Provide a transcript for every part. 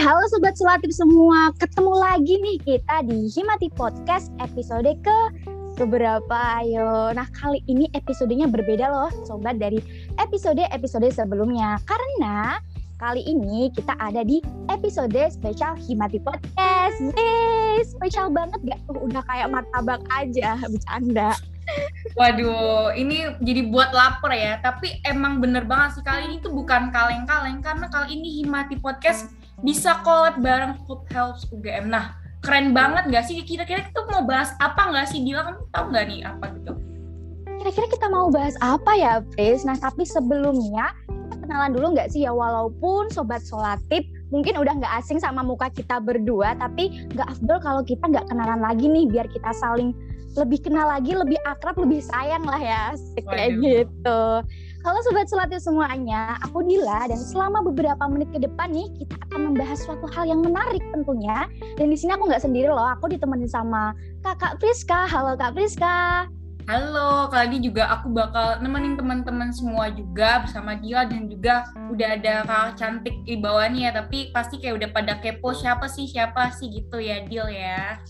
halo Sobat Sulatif semua. Ketemu lagi nih kita di Himati Podcast episode ke beberapa ayo. Nah kali ini episodenya berbeda loh Sobat dari episode-episode sebelumnya. Karena kali ini kita ada di episode spesial Himati Podcast. Yeay, spesial banget gak tuh? Udah kayak martabak aja, bercanda. Waduh, ini jadi buat lapar ya. Tapi emang bener banget sih kali ini tuh bukan kaleng-kaleng karena kali ini Himati Podcast bisa collab bareng Food Helps UGM. Nah, keren banget gak sih? Kira-kira kita mau bahas apa nggak sih? Dia kan tahu nggak nih apa gitu? Kira-kira kita mau bahas apa ya, Pris? Nah, tapi sebelumnya kenalan dulu nggak sih ya? Walaupun Sobat Solatip mungkin udah nggak asing sama muka kita berdua, tapi nggak afdol kalau kita nggak kenalan lagi nih, biar kita saling lebih kenal lagi, lebih akrab, lebih sayang lah ya, kayak gitu. Halo Sobat Selatif semuanya, aku Dila dan selama beberapa menit ke depan nih kita akan membahas suatu hal yang menarik tentunya. Dan di sini aku nggak sendiri loh, aku ditemenin sama Kakak Priska. Halo Kak Priska. Halo, kali ini juga aku bakal nemenin teman-teman semua juga bersama Dila dan juga udah ada kakak cantik di bawahnya tapi pasti kayak udah pada kepo siapa sih siapa sih gitu ya Dil ya.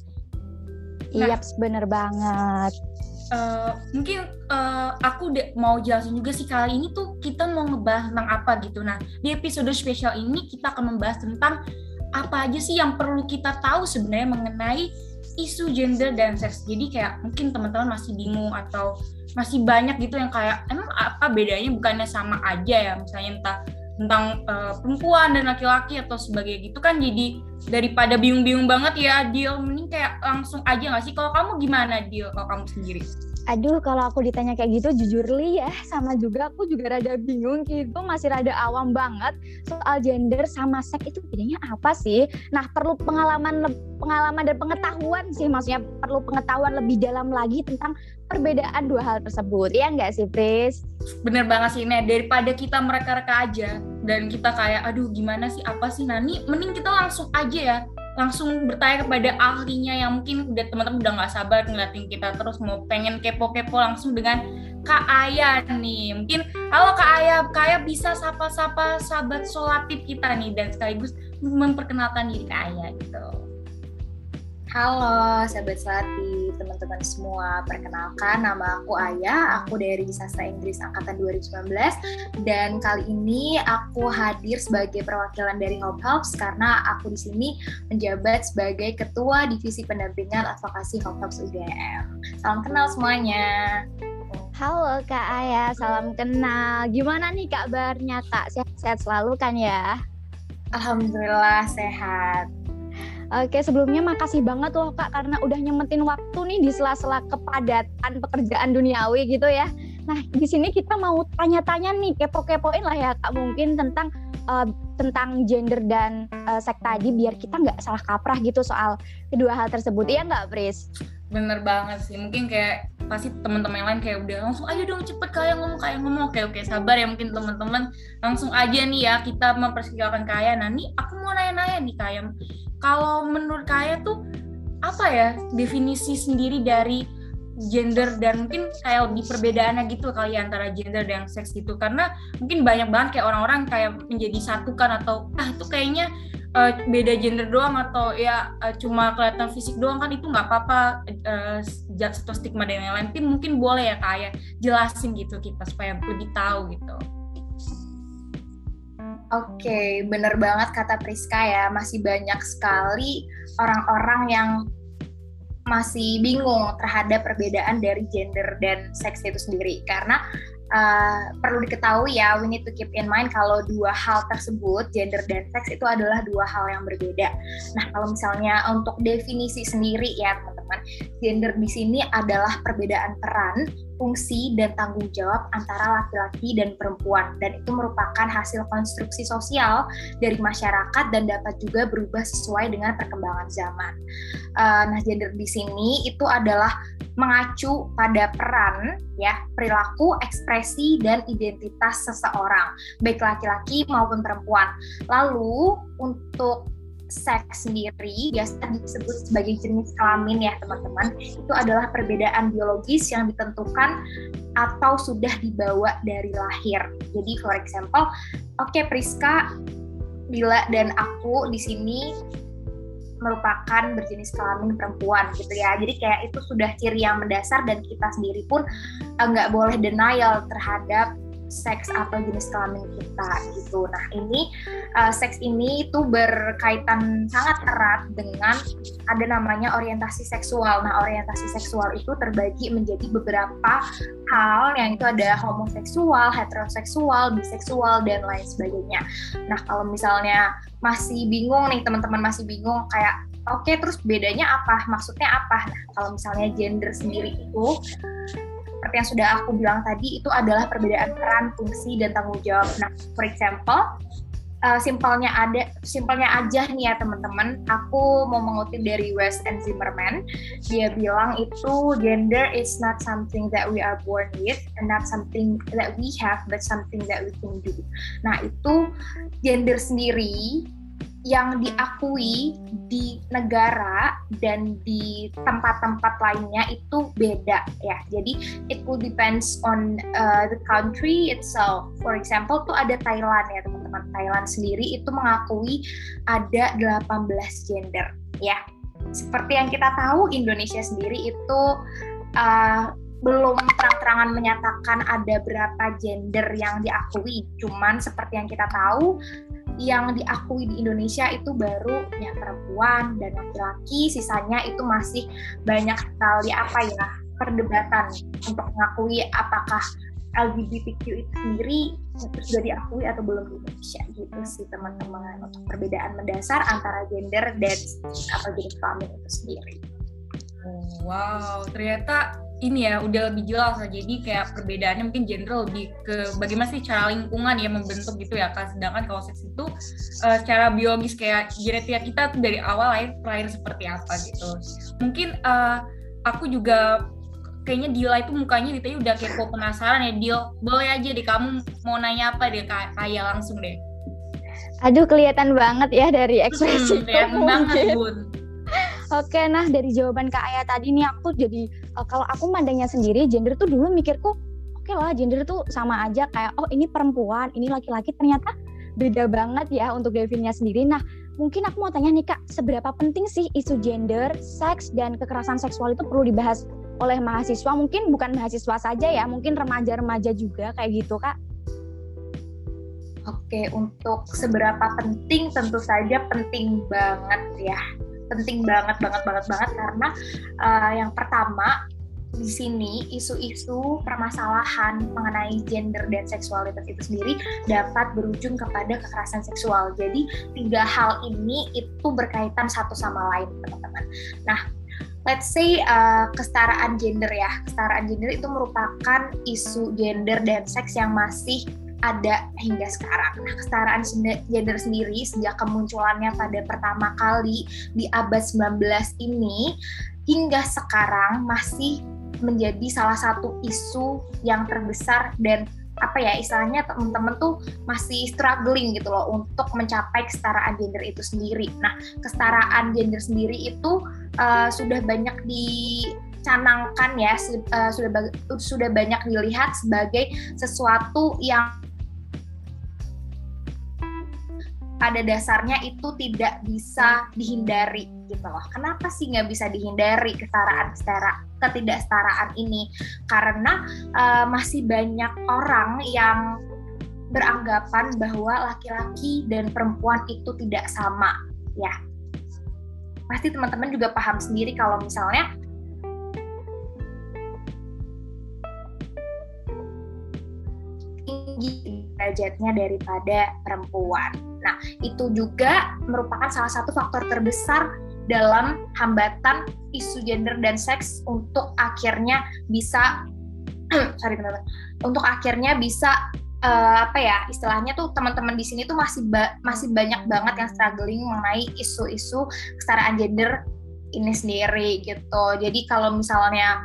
Iya, nah, bener banget. Uh, mungkin uh, aku mau jelasin juga sih kali ini tuh kita mau ngebahas tentang apa gitu. Nah di episode spesial ini kita akan membahas tentang apa aja sih yang perlu kita tahu sebenarnya mengenai isu gender dan seks. Jadi kayak mungkin teman-teman masih bingung atau masih banyak gitu yang kayak emang apa bedanya bukannya sama aja ya misalnya entah tentang uh, perempuan dan laki-laki atau sebagai gitu kan jadi daripada bingung-bingung banget ya Deal mending kayak langsung aja nggak sih? Kalau kamu gimana Deal kalau kamu sendiri Aduh, kalau aku ditanya kayak gitu, jujur li ya, sama juga aku juga rada bingung gitu, masih rada awam banget soal gender sama seks itu bedanya apa sih? Nah, perlu pengalaman pengalaman dan pengetahuan sih, maksudnya perlu pengetahuan lebih dalam lagi tentang perbedaan dua hal tersebut, ya nggak sih, Pris? Bener banget sih, Nek. Daripada kita mereka-reka aja, dan kita kayak, aduh gimana sih, apa sih, Nani? Mending kita langsung aja ya, langsung bertanya kepada ahlinya yang mungkin udah teman-teman udah nggak sabar ngeliatin kita terus mau pengen kepo-kepo langsung dengan Kak Aya nih. Mungkin halo Kak Aya, Kak Aya bisa sapa-sapa sahabat solatif kita nih dan sekaligus memperkenalkan diri Kak Aya gitu. Halo sahabat Selati, teman-teman semua. Perkenalkan nama aku Aya, aku dari Sastra Inggris Angkatan 2019 dan kali ini aku hadir sebagai perwakilan dari Hope Helps karena aku di sini menjabat sebagai Ketua Divisi Pendampingan Advokasi Hope Helps UGM. Salam kenal semuanya. Halo Kak Aya, salam kenal. Gimana nih kabarnya Kak? Sehat-sehat selalu kan ya? Alhamdulillah sehat. Oke, sebelumnya makasih banget loh Kak karena udah nyemetin waktu nih di sela-sela kepadatan pekerjaan duniawi gitu ya. Nah, di sini kita mau tanya-tanya nih, kepo-kepoin lah ya Kak mungkin tentang uh, tentang gender dan uh, seks tadi biar kita nggak salah kaprah gitu soal kedua hal tersebut. Iya nggak, Pris? Bener banget sih. Mungkin kayak pasti teman-teman lain kayak udah langsung ayo dong cepet kayak ngomong kayak ngomong oke oke sabar ya mungkin teman-teman langsung aja nih ya kita mempersilakan kaya nah nih aku mau nanya-nanya nih kayak kalau menurut kaya tuh apa ya definisi sendiri dari gender dan mungkin kayak lebih perbedaannya gitu kali ya antara gender dan seks gitu karena mungkin banyak banget kayak orang-orang kayak menjadi satu kan atau ah itu kayaknya uh, beda gender doang atau ya uh, cuma kelihatan fisik doang kan itu nggak apa-apa uh, satu stigma dan lain-lain mungkin boleh ya kayak jelasin gitu kita supaya lebih tahu gitu. Oke, okay, bener banget kata Priska ya. Masih banyak sekali orang-orang yang masih bingung terhadap perbedaan dari gender dan seks itu sendiri. Karena uh, perlu diketahui ya, we need to keep in mind kalau dua hal tersebut, gender dan seks itu adalah dua hal yang berbeda. Nah, kalau misalnya untuk definisi sendiri ya teman-teman, gender di sini adalah perbedaan peran fungsi dan tanggung jawab antara laki-laki dan perempuan dan itu merupakan hasil konstruksi sosial dari masyarakat dan dapat juga berubah sesuai dengan perkembangan zaman. Uh, nah, gender di sini itu adalah mengacu pada peran ya, perilaku, ekspresi dan identitas seseorang, baik laki-laki maupun perempuan. Lalu untuk seks sendiri biasa disebut sebagai jenis kelamin ya teman-teman itu adalah perbedaan biologis yang ditentukan atau sudah dibawa dari lahir jadi for example oke okay, Priska Bila dan aku di sini merupakan berjenis kelamin perempuan gitu ya. Jadi kayak itu sudah ciri yang mendasar dan kita sendiri pun eh, nggak boleh denial terhadap seks atau jenis kelamin kita gitu. Nah ini uh, seks ini itu berkaitan sangat erat dengan ada namanya orientasi seksual. Nah orientasi seksual itu terbagi menjadi beberapa hal yang itu ada homoseksual, heteroseksual, biseksual dan lain sebagainya. Nah kalau misalnya masih bingung nih teman-teman masih bingung kayak oke okay, terus bedanya apa maksudnya apa nah kalau misalnya gender sendiri itu seperti yang sudah aku bilang tadi itu adalah perbedaan peran, fungsi dan tanggung jawab. Nah, for example, uh, simpelnya ada simpelnya aja nih ya teman-teman. Aku mau mengutip dari West and Zimmerman. Dia bilang itu gender is not something that we are born with and not something that we have but something that we can do. Nah, itu gender sendiri yang diakui di negara dan di tempat-tempat lainnya itu beda ya. Jadi it will depends on uh, the country itself. For example tuh ada Thailand ya teman-teman. Thailand sendiri itu mengakui ada 18 gender ya. Seperti yang kita tahu Indonesia sendiri itu uh, belum terang-terangan menyatakan ada berapa gender yang diakui. Cuman seperti yang kita tahu yang diakui di Indonesia itu baru ya perempuan dan laki-laki, sisanya itu masih banyak sekali apa ya perdebatan untuk mengakui apakah LGBTQ itu sendiri sudah diakui atau belum di Indonesia gitu sih teman-teman untuk perbedaan mendasar antara gender dan apa jenis kelamin itu sendiri. Wow, ternyata ini ya udah lebih jelas. Lah jadi kayak perbedaannya mungkin general lebih ke bagaimana sih cara lingkungan ya membentuk gitu ya kan sedangkan kalau seks itu uh, secara biologis kayak genetika kita tuh dari awal lahir lahir seperti apa gitu. Mungkin uh, aku juga kayaknya Dila itu mukanya ditanya udah kepo penasaran ya Dil boleh aja deh kamu mau nanya apa deh kayak langsung deh. Aduh kelihatan banget ya dari ekspresi hmm, kelihatan banget Bun Oke, nah dari jawaban Kak Ayah tadi nih aku jadi uh, kalau aku mandangnya sendiri gender tuh dulu mikirku oke okay lah gender tuh sama aja kayak oh ini perempuan, ini laki-laki ternyata beda banget ya untuk definisinya sendiri. Nah, mungkin aku mau tanya nih Kak, seberapa penting sih isu gender, seks dan kekerasan seksual itu perlu dibahas oleh mahasiswa? Mungkin bukan mahasiswa saja ya, mungkin remaja-remaja juga kayak gitu Kak. Oke, untuk seberapa penting tentu saja penting banget ya penting banget banget banget banget karena uh, yang pertama di sini isu-isu permasalahan mengenai gender dan seksualitas itu sendiri dapat berujung kepada kekerasan seksual. Jadi tiga hal ini itu berkaitan satu sama lain, teman-teman. Nah, let's say uh, kesetaraan gender ya. Kesetaraan gender itu merupakan isu gender dan seks yang masih ada hingga sekarang. Nah, kesetaraan gender sendiri sejak kemunculannya pada pertama kali di abad 19 ini hingga sekarang masih menjadi salah satu isu yang terbesar dan apa ya istilahnya teman-teman tuh masih struggling gitu loh untuk mencapai kesetaraan gender itu sendiri. Nah, kesetaraan gender sendiri itu uh, sudah banyak dicanangkan ya uh, sudah sudah banyak dilihat sebagai sesuatu yang pada dasarnya itu tidak bisa dihindari gitu loh. Kenapa sih nggak bisa dihindari kesetaraan setara ketidaksetaraan ini? Karena uh, masih banyak orang yang beranggapan bahwa laki-laki dan perempuan itu tidak sama ya. Pasti teman-teman juga paham sendiri kalau misalnya tinggi derajatnya daripada perempuan. Nah, itu juga merupakan salah satu faktor terbesar dalam hambatan isu gender dan seks untuk akhirnya bisa sorry teman-teman untuk akhirnya bisa uh, apa ya istilahnya tuh teman-teman di sini tuh masih ba masih banyak banget yang struggling mengenai isu-isu kesetaraan gender ini sendiri gitu. Jadi kalau misalnya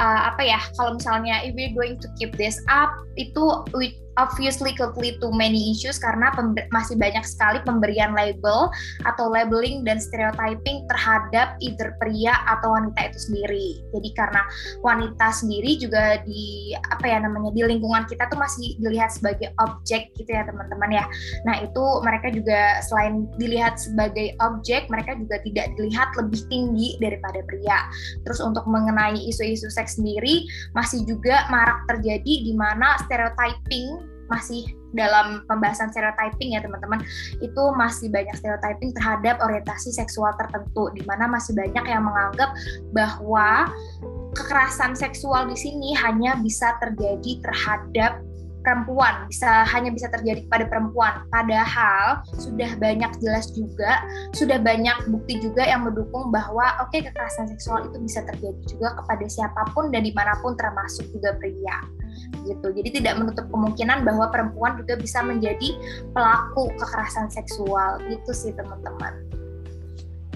uh, apa ya kalau misalnya if we're going to keep this up itu we obviously could lead to many issues karena masih banyak sekali pemberian label atau labeling dan stereotyping terhadap either pria atau wanita itu sendiri. Jadi karena wanita sendiri juga di apa ya namanya di lingkungan kita tuh masih dilihat sebagai objek gitu ya teman-teman ya. Nah itu mereka juga selain dilihat sebagai objek, mereka juga tidak dilihat lebih tinggi daripada pria. Terus untuk mengenai isu-isu seks sendiri masih juga marak terjadi di mana stereotyping masih dalam pembahasan stereotyping ya teman-teman. Itu masih banyak stereotyping terhadap orientasi seksual tertentu di mana masih banyak yang menganggap bahwa kekerasan seksual di sini hanya bisa terjadi terhadap perempuan bisa hanya bisa terjadi kepada perempuan. Padahal sudah banyak jelas juga sudah banyak bukti juga yang mendukung bahwa oke okay, kekerasan seksual itu bisa terjadi juga kepada siapa pun dan di mana pun termasuk juga pria gitu. Jadi tidak menutup kemungkinan bahwa perempuan juga bisa menjadi pelaku kekerasan seksual. Gitu sih teman-teman.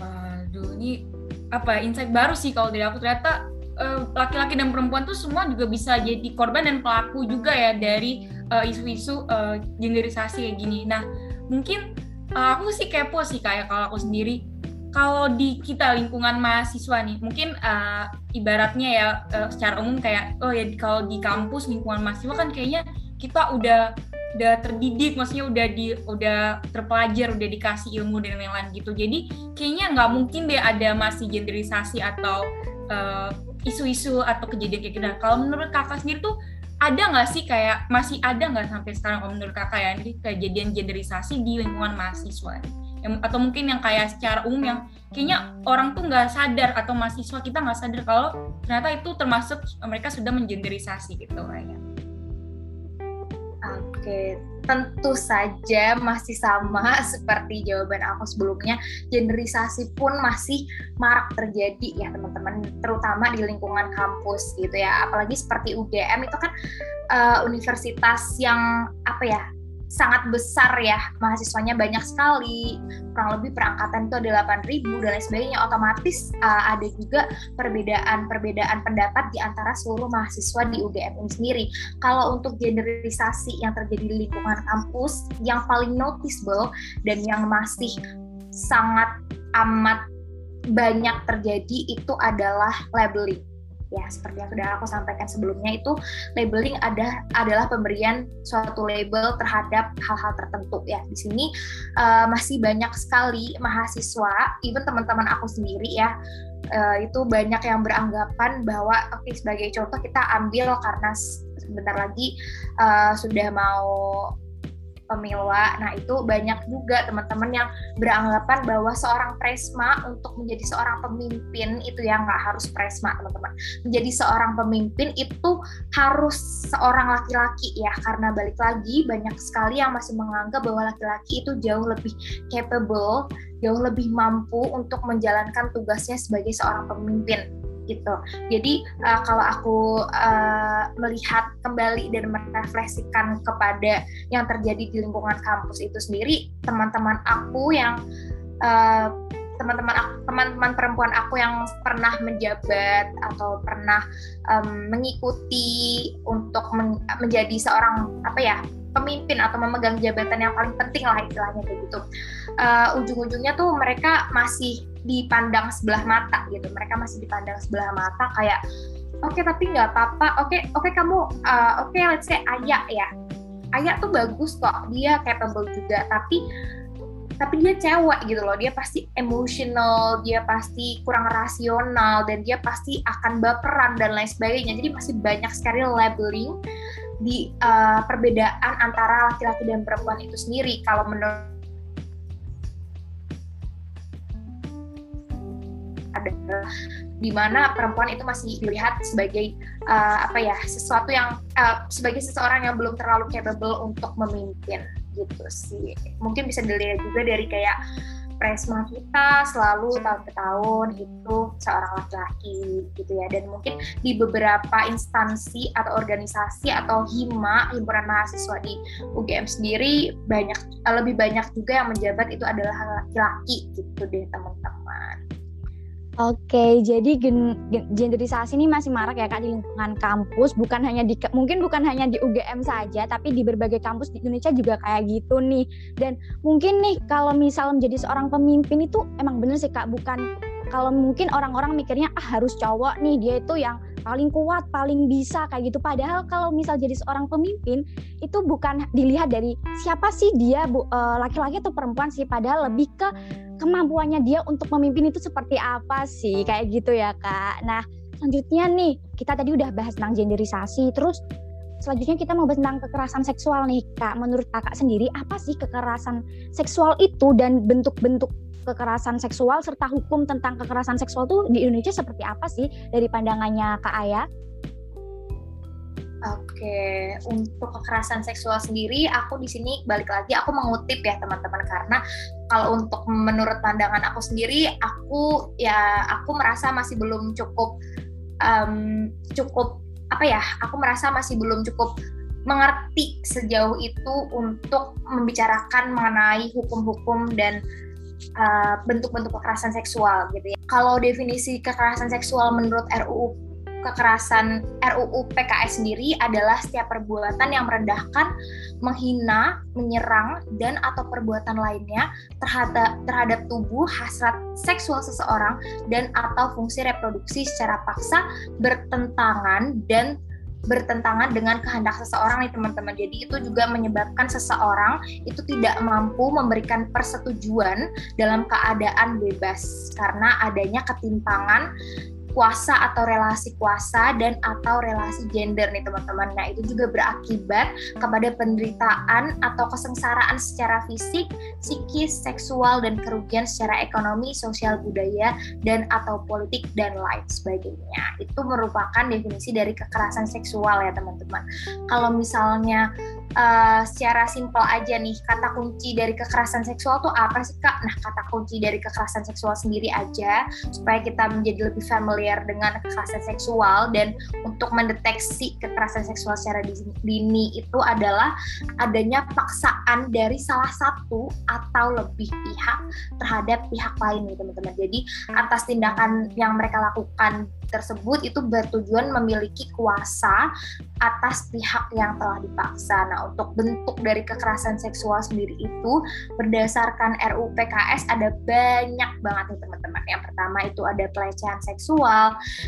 Waduh ini apa insight baru sih kalau dari aku. Ternyata Eh, laki-laki dan perempuan tuh semua juga bisa jadi korban dan pelaku juga ya dari uh, isu-isu uh, genderisasi kayak gini. Nah, mungkin uh, aku sih kepo sih kayak kalau aku sendiri kalau di kita lingkungan mahasiswa nih, mungkin uh, ibaratnya ya uh, secara umum kayak oh ya kalau di kampus lingkungan mahasiswa kan kayaknya kita udah udah terdidik, maksudnya udah di udah terpelajar, udah dikasih ilmu dan lain-lain gitu. Jadi kayaknya nggak mungkin deh ada masih genderisasi atau uh, isu-isu atau kejadian kayak gitu. Nah, kalau menurut kakak sendiri tuh ada nggak sih kayak masih ada nggak sampai sekarang kalau menurut kakak ya ini kejadian genderisasi di lingkungan mahasiswa yang, atau mungkin yang kayak secara umum yang kayaknya orang tuh nggak sadar atau mahasiswa kita nggak sadar kalau ternyata itu termasuk mereka sudah mengenderisasi gitu kayaknya. Oke, tentu saja masih sama seperti jawaban aku sebelumnya. Generisasi pun masih marak terjadi ya teman-teman, terutama di lingkungan kampus gitu ya. Apalagi seperti UGM itu kan uh, universitas yang apa ya sangat besar ya mahasiswanya banyak sekali. Kurang lebih perangkatan itu ada 8.000 dan lain sebagainya. Otomatis uh, ada juga perbedaan-perbedaan pendapat di antara seluruh mahasiswa di UGM ini sendiri. Kalau untuk generisasi yang terjadi di lingkungan kampus yang paling noticeable dan yang masih sangat amat banyak terjadi itu adalah labeling ya seperti yang sudah aku sampaikan sebelumnya itu labeling ada adalah pemberian suatu label terhadap hal-hal tertentu. Ya di sini uh, masih banyak sekali mahasiswa even teman-teman aku sendiri ya uh, itu banyak yang beranggapan bahwa oke okay, sebagai contoh kita ambil karena sebentar lagi uh, sudah mau pemilwa. Nah, itu banyak juga teman-teman yang beranggapan bahwa seorang presma untuk menjadi seorang pemimpin itu yang nggak harus presma, teman-teman. Menjadi seorang pemimpin itu harus seorang laki-laki ya, karena balik lagi banyak sekali yang masih menganggap bahwa laki-laki itu jauh lebih capable, jauh lebih mampu untuk menjalankan tugasnya sebagai seorang pemimpin gitu. Jadi uh, kalau aku uh, melihat kembali dan merefleksikan kepada yang terjadi di lingkungan kampus itu sendiri, teman-teman aku yang uh, teman-teman teman-teman perempuan aku yang pernah menjabat atau pernah um, mengikuti untuk men menjadi seorang apa ya pemimpin atau memegang jabatan yang paling penting lah istilahnya kayak gitu. Uh, ujung-ujungnya tuh mereka masih dipandang sebelah mata gitu. Mereka masih dipandang sebelah mata kayak oke okay, tapi nggak apa-apa. Oke okay, oke okay, kamu uh, oke okay, let's say Ayah ya. Ayah tuh bagus kok. Dia capable juga. Tapi tapi dia cewek gitu loh. Dia pasti emotional dia pasti kurang rasional dan dia pasti akan baperan dan lain sebagainya. Jadi masih banyak sekali labeling di uh, perbedaan antara laki-laki dan perempuan itu sendiri kalau menurut adalah di mana perempuan itu masih dilihat sebagai uh, apa ya sesuatu yang uh, sebagai seseorang yang belum terlalu capable untuk memimpin gitu sih. Mungkin bisa dilihat juga dari kayak presma kita selalu tahun ke tahun itu seorang laki-laki gitu ya. Dan mungkin di beberapa instansi atau organisasi atau hima himpunan mahasiswa di UGM sendiri banyak lebih banyak juga yang menjabat itu adalah laki-laki gitu deh teman-teman Oke, jadi gen, gen, genderisasi ini masih marak ya kak di lingkungan kampus, bukan hanya di mungkin bukan hanya di UGM saja, tapi di berbagai kampus di Indonesia juga kayak gitu nih. Dan mungkin nih kalau misal menjadi seorang pemimpin itu emang bener sih kak, bukan kalau mungkin orang-orang mikirnya ah harus cowok nih dia itu yang paling kuat, paling bisa kayak gitu. Padahal kalau misal jadi seorang pemimpin itu bukan dilihat dari siapa sih dia eh, laki-laki atau perempuan sih, padahal lebih ke kemampuannya dia untuk memimpin itu seperti apa sih kayak gitu ya kak. Nah selanjutnya nih kita tadi udah bahas tentang genderisasi terus selanjutnya kita mau bahas tentang kekerasan seksual nih kak. Menurut kakak sendiri apa sih kekerasan seksual itu dan bentuk-bentuk kekerasan seksual serta hukum tentang kekerasan seksual tuh di Indonesia seperti apa sih dari pandangannya kak Ayah? Oke, untuk kekerasan seksual sendiri, aku di sini balik lagi aku mengutip ya teman-teman karena kalau untuk menurut pandangan aku sendiri, aku ya aku merasa masih belum cukup um, cukup apa ya? Aku merasa masih belum cukup mengerti sejauh itu untuk membicarakan mengenai hukum-hukum dan uh, bentuk-bentuk kekerasan seksual gitu ya. Kalau definisi kekerasan seksual menurut RUU kekerasan RUU PKS sendiri adalah setiap perbuatan yang merendahkan, menghina, menyerang dan atau perbuatan lainnya terhadap terhadap tubuh hasrat seksual seseorang dan atau fungsi reproduksi secara paksa bertentangan dan bertentangan dengan kehendak seseorang nih teman-teman. Jadi itu juga menyebabkan seseorang itu tidak mampu memberikan persetujuan dalam keadaan bebas karena adanya ketimpangan kuasa atau relasi kuasa dan atau relasi gender nih teman-teman. Nah itu juga berakibat kepada penderitaan atau kesengsaraan secara fisik, psikis, seksual dan kerugian secara ekonomi, sosial budaya dan atau politik dan lain sebagainya. Itu merupakan definisi dari kekerasan seksual ya teman-teman. Kalau misalnya uh, secara simpel aja nih kata kunci dari kekerasan seksual tuh apa sih kak? Nah kata kunci dari kekerasan seksual sendiri aja supaya kita menjadi lebih familiar dengan kekerasan seksual dan untuk mendeteksi kekerasan seksual secara dini itu adalah adanya paksaan dari salah satu atau lebih pihak terhadap pihak lain nih teman-teman. Jadi atas tindakan yang mereka lakukan tersebut itu bertujuan memiliki kuasa atas pihak yang telah dipaksa. Nah, untuk bentuk dari kekerasan seksual sendiri itu berdasarkan RUU PKS ada banyak banget nih teman-teman. Yang pertama itu ada pelecehan seksual,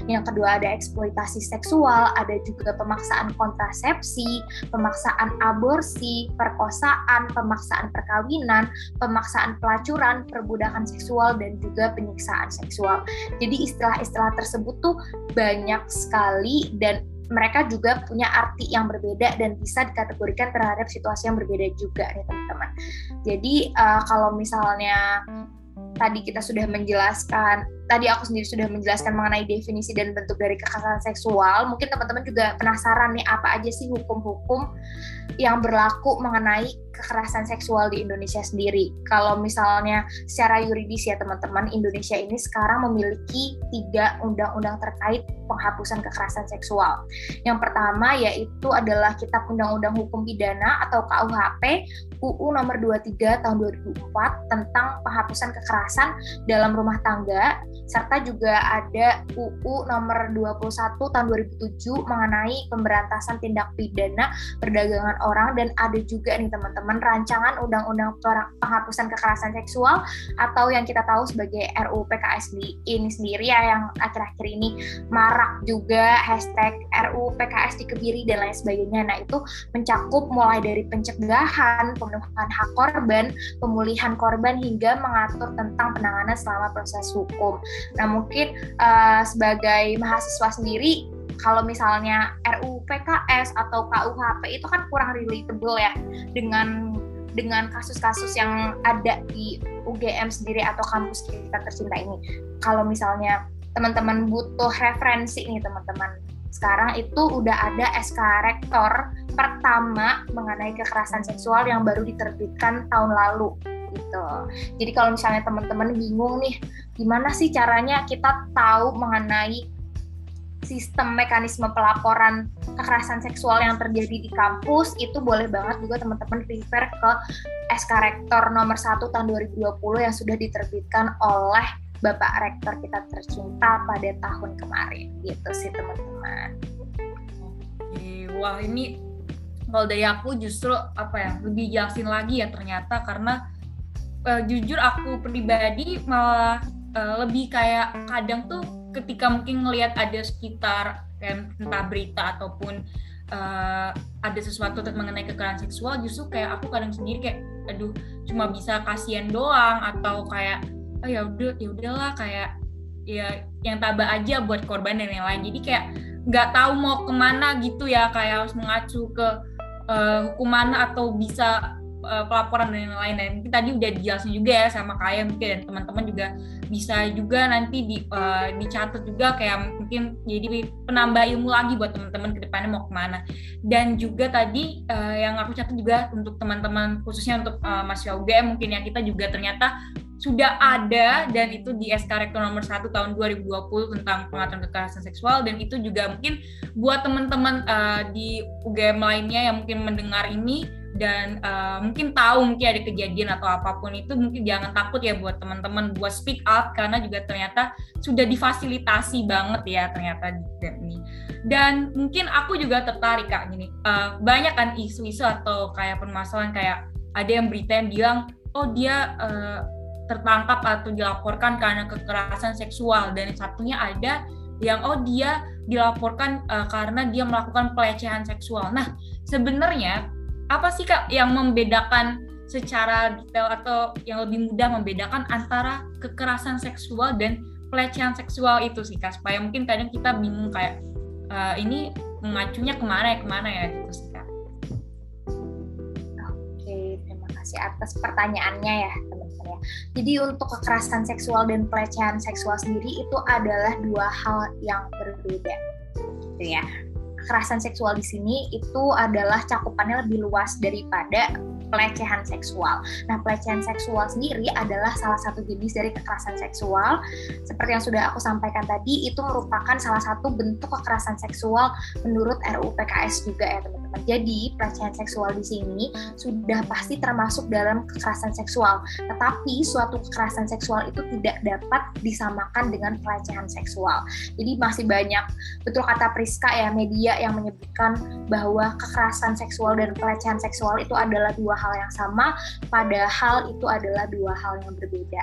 yang kedua ada eksploitasi seksual, ada juga pemaksaan kontrasepsi, pemaksaan aborsi, perkosaan, pemaksaan perkawinan, pemaksaan pelacuran, perbudakan seksual dan juga penyiksaan seksual. Jadi istilah-istilah tersebut tuh banyak sekali dan mereka juga punya arti yang berbeda dan bisa dikategorikan terhadap situasi yang berbeda juga nih teman-teman. Jadi uh, kalau misalnya tadi kita sudah menjelaskan, tadi aku sendiri sudah menjelaskan mengenai definisi dan bentuk dari kekerasan seksual, mungkin teman-teman juga penasaran nih apa aja sih hukum-hukum yang berlaku mengenai kekerasan seksual di Indonesia sendiri. Kalau misalnya secara yuridis ya teman-teman, Indonesia ini sekarang memiliki tiga undang-undang terkait penghapusan kekerasan seksual. Yang pertama yaitu adalah Kitab Undang-Undang Hukum Pidana atau KUHP UU nomor 23 tahun 2004 tentang penghapusan kekerasan dalam rumah tangga serta juga ada UU nomor 21 tahun 2007 mengenai pemberantasan tindak pidana perdagangan orang dan ada juga nih teman-teman rancangan undang-undang penghapusan kekerasan seksual atau yang kita tahu sebagai RUU PKS ini sendiri ya yang akhir-akhir ini marak juga hashtag RUU PKS dikebiri dan lain sebagainya. Nah itu mencakup mulai dari pencegahan, pemenuhan hak korban, pemulihan korban hingga mengatur tentang penanganan selama proses hukum. Nah mungkin uh, sebagai mahasiswa sendiri kalau misalnya RUU PKS atau KUHP itu kan kurang relatable ya dengan dengan kasus-kasus yang ada di UGM sendiri atau kampus kita tercinta ini. Kalau misalnya teman-teman butuh referensi nih teman-teman, sekarang itu udah ada SK Rektor pertama mengenai kekerasan seksual yang baru diterbitkan tahun lalu gitu. Jadi kalau misalnya teman-teman bingung nih, gimana sih caranya kita tahu mengenai sistem mekanisme pelaporan kekerasan seksual yang terjadi di kampus itu boleh banget juga teman-teman refer ke SK Rektor nomor 1 tahun 2020 yang sudah diterbitkan oleh Bapak Rektor kita tercinta pada tahun kemarin gitu sih teman-teman. Wah ini kalau dari aku justru apa ya lebih jelasin lagi ya ternyata karena uh, jujur aku pribadi malah uh, lebih kayak kadang tuh ketika mungkin ngelihat ada sekitar kayak entah berita ataupun uh, ada sesuatu mengenai kekerasan seksual justru kayak aku kadang sendiri kayak aduh cuma bisa kasihan doang atau kayak oh ya udah ya udahlah kayak ya yang tabah aja buat korban dan yang lain. Jadi kayak nggak tahu mau ke mana gitu ya kayak harus mengacu ke uh, hukuman atau bisa uh, pelaporan dan lain-lain. Dan mungkin tadi udah dijelasin juga ya sama kaya mungkin dan teman-teman juga bisa juga nanti di uh, dicatat juga kayak mungkin jadi penambah ilmu lagi buat teman-teman ke depannya mau ke mana. Dan juga tadi uh, yang aku catat juga untuk teman-teman khususnya untuk uh, mahasiswa UGM mungkin yang kita juga ternyata sudah ada dan itu di SK Rektor nomor 1 tahun 2020 tentang pengaturan kekerasan seksual. Dan itu juga mungkin buat teman-teman uh, di UGM lainnya yang mungkin mendengar ini dan uh, mungkin tahu mungkin ada kejadian atau apa pun itu mungkin jangan takut ya buat teman-teman buat speak up karena juga ternyata sudah difasilitasi banget ya ternyata di ini dan mungkin aku juga tertarik kak gini uh, banyak kan isu-isu atau kayak permasalahan kayak ada yang berita yang bilang oh dia uh, tertangkap atau dilaporkan karena kekerasan seksual dan satunya ada yang oh dia dilaporkan uh, karena dia melakukan pelecehan seksual. Nah, sebenarnya apa sih kak yang membedakan secara detail atau yang lebih mudah membedakan antara kekerasan seksual dan pelecehan seksual itu sih kak supaya mungkin kadang kita bingung kayak uh, ini mengacunya ke mana ya ke mana ya gitu sih kak. Oke terima kasih atas pertanyaannya ya teman-teman ya. Jadi untuk kekerasan seksual dan pelecehan seksual sendiri itu adalah dua hal yang berbeda gitu ya kekerasan seksual di sini itu adalah cakupannya lebih luas daripada pelecehan seksual. Nah, pelecehan seksual sendiri adalah salah satu jenis dari kekerasan seksual. Seperti yang sudah aku sampaikan tadi, itu merupakan salah satu bentuk kekerasan seksual menurut RUU PKS juga ya, teman-teman. Jadi, pelecehan seksual di sini sudah pasti termasuk dalam kekerasan seksual. Tetapi suatu kekerasan seksual itu tidak dapat disamakan dengan pelecehan seksual. Jadi masih banyak betul kata Priska ya, media yang menyebutkan bahwa kekerasan seksual dan pelecehan seksual itu adalah dua hal yang sama, padahal itu adalah dua hal yang berbeda.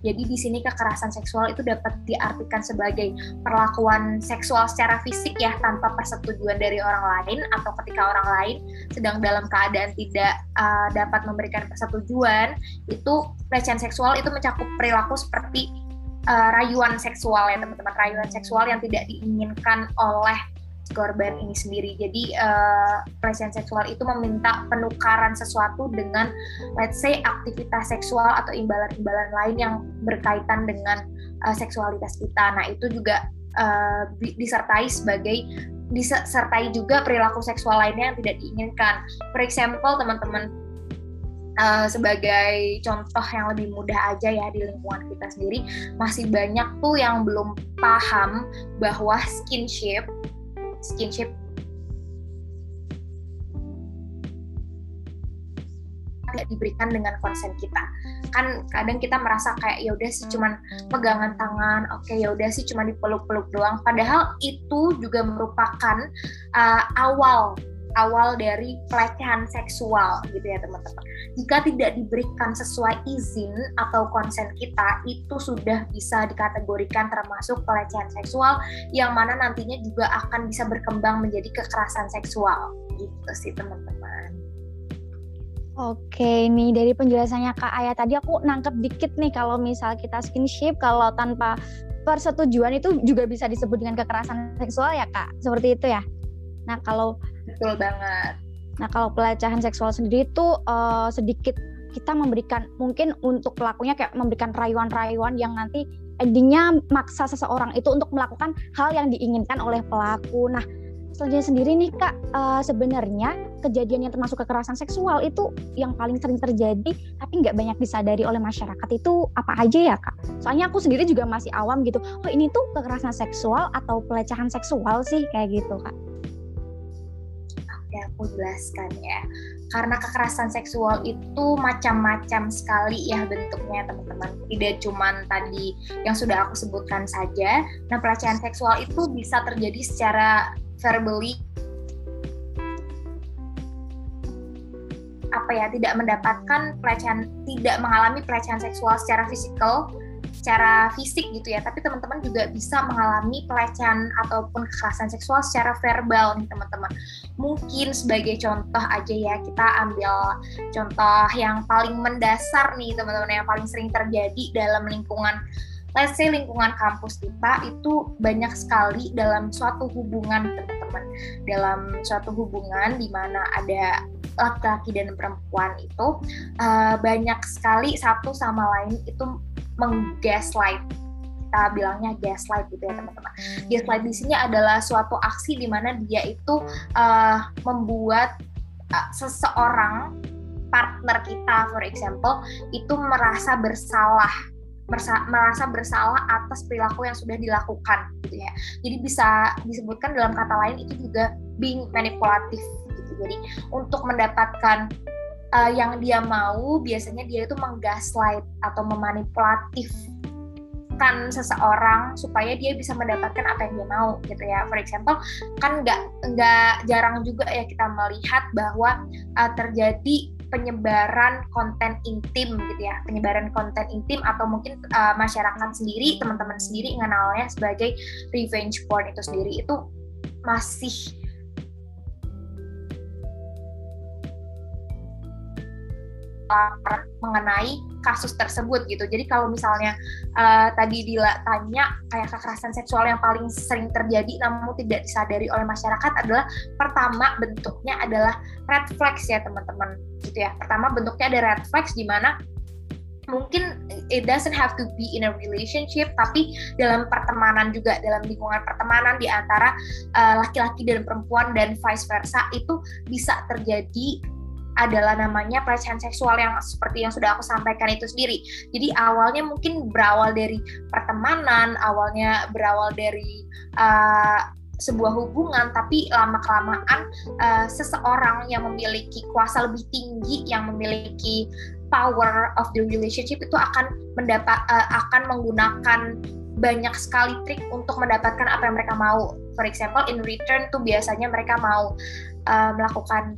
Jadi di sini kekerasan seksual itu dapat diartikan sebagai perlakuan seksual secara fisik ya tanpa persetujuan dari orang lain atau ketika orang lain sedang dalam keadaan tidak uh, dapat memberikan persetujuan itu pelecehan seksual itu mencakup perilaku seperti uh, rayuan seksual ya teman-teman. Rayuan seksual yang tidak diinginkan oleh korban ini sendiri. Jadi uh, pelecehan seksual itu meminta penukaran sesuatu dengan let's say aktivitas seksual atau imbalan-imbalan lain yang berkaitan dengan uh, seksualitas kita. Nah, itu juga uh, disertai sebagai disertai juga perilaku seksual lainnya yang tidak diinginkan. For example, teman-teman Uh, sebagai contoh yang lebih mudah aja ya di lingkungan kita sendiri masih banyak tuh yang belum paham bahwa skinship skinship. Tidak diberikan dengan konsen kita. Kan kadang kita merasa kayak ya udah sih cuman pegangan tangan. Oke okay, ya udah sih cuma dipeluk-peluk doang. Padahal itu juga merupakan uh, awal awal dari pelecehan seksual gitu ya teman-teman. Jika tidak diberikan sesuai izin atau konsen kita, itu sudah bisa dikategorikan termasuk pelecehan seksual yang mana nantinya juga akan bisa berkembang menjadi kekerasan seksual gitu sih teman-teman. Oke, nih dari penjelasannya Kak Ayah tadi aku nangkep dikit nih kalau misal kita skinship kalau tanpa persetujuan itu juga bisa disebut dengan kekerasan seksual ya Kak, seperti itu ya. Nah kalau betul banget. Nah kalau pelecehan seksual sendiri itu uh, sedikit kita memberikan mungkin untuk pelakunya kayak memberikan rayuan-rayuan yang nanti endingnya maksa seseorang itu untuk melakukan hal yang diinginkan oleh pelaku. Nah selanjutnya sendiri nih kak uh, sebenarnya kejadian yang termasuk kekerasan seksual itu yang paling sering terjadi tapi nggak banyak disadari oleh masyarakat itu apa aja ya kak? Soalnya aku sendiri juga masih awam gitu. Oh ini tuh kekerasan seksual atau pelecehan seksual sih kayak gitu kak? Ya aku jelaskan ya. Karena kekerasan seksual itu macam-macam sekali ya bentuknya teman-teman. Tidak cuma tadi yang sudah aku sebutkan saja. Nah pelecehan seksual itu bisa terjadi secara verbally apa ya tidak mendapatkan pelecehan tidak mengalami pelecehan seksual secara fisikal secara fisik gitu ya, tapi teman-teman juga bisa mengalami pelecehan ataupun kekerasan seksual secara verbal nih teman-teman. Mungkin sebagai contoh aja ya, kita ambil contoh yang paling mendasar nih teman-teman, yang paling sering terjadi dalam lingkungan let's say lingkungan kampus kita itu banyak sekali dalam suatu hubungan teman-teman dalam suatu hubungan di mana ada laki-laki dan perempuan itu uh, banyak sekali satu sama lain itu menggaslight kita bilangnya gaslight gitu ya teman-teman. Gaslight di sini adalah suatu aksi di mana dia itu uh, membuat uh, seseorang partner kita, for example, itu merasa bersalah merasa, bersalah atas perilaku yang sudah dilakukan gitu ya. Jadi bisa disebutkan dalam kata lain itu juga being manipulatif gitu. Jadi untuk mendapatkan uh, yang dia mau biasanya dia itu menggaslight atau memanipulatif kan seseorang supaya dia bisa mendapatkan apa yang dia mau gitu ya. For example, kan nggak nggak jarang juga ya kita melihat bahwa uh, terjadi penyebaran konten intim gitu ya, penyebaran konten intim atau mungkin uh, masyarakat sendiri, teman-teman sendiri mengenalnya sebagai revenge porn itu sendiri itu masih mengenai kasus tersebut gitu. Jadi kalau misalnya uh, tadi Dila tanya kayak kekerasan seksual yang paling sering terjadi namun tidak disadari oleh masyarakat adalah pertama bentuknya adalah red flags ya teman-teman gitu ya. Pertama bentuknya ada red flags di mana mungkin it doesn't have to be in a relationship tapi dalam pertemanan juga dalam lingkungan pertemanan di antara eh, laki-laki uh, dan perempuan dan vice versa itu bisa terjadi adalah namanya pelecehan seksual yang seperti yang sudah aku sampaikan itu sendiri. Jadi awalnya mungkin berawal dari pertemanan, awalnya berawal dari uh, sebuah hubungan, tapi lama kelamaan uh, seseorang yang memiliki kuasa lebih tinggi, yang memiliki power of the relationship itu akan mendapat uh, akan menggunakan banyak sekali trik untuk mendapatkan apa yang mereka mau. For example, in return tuh biasanya mereka mau uh, melakukan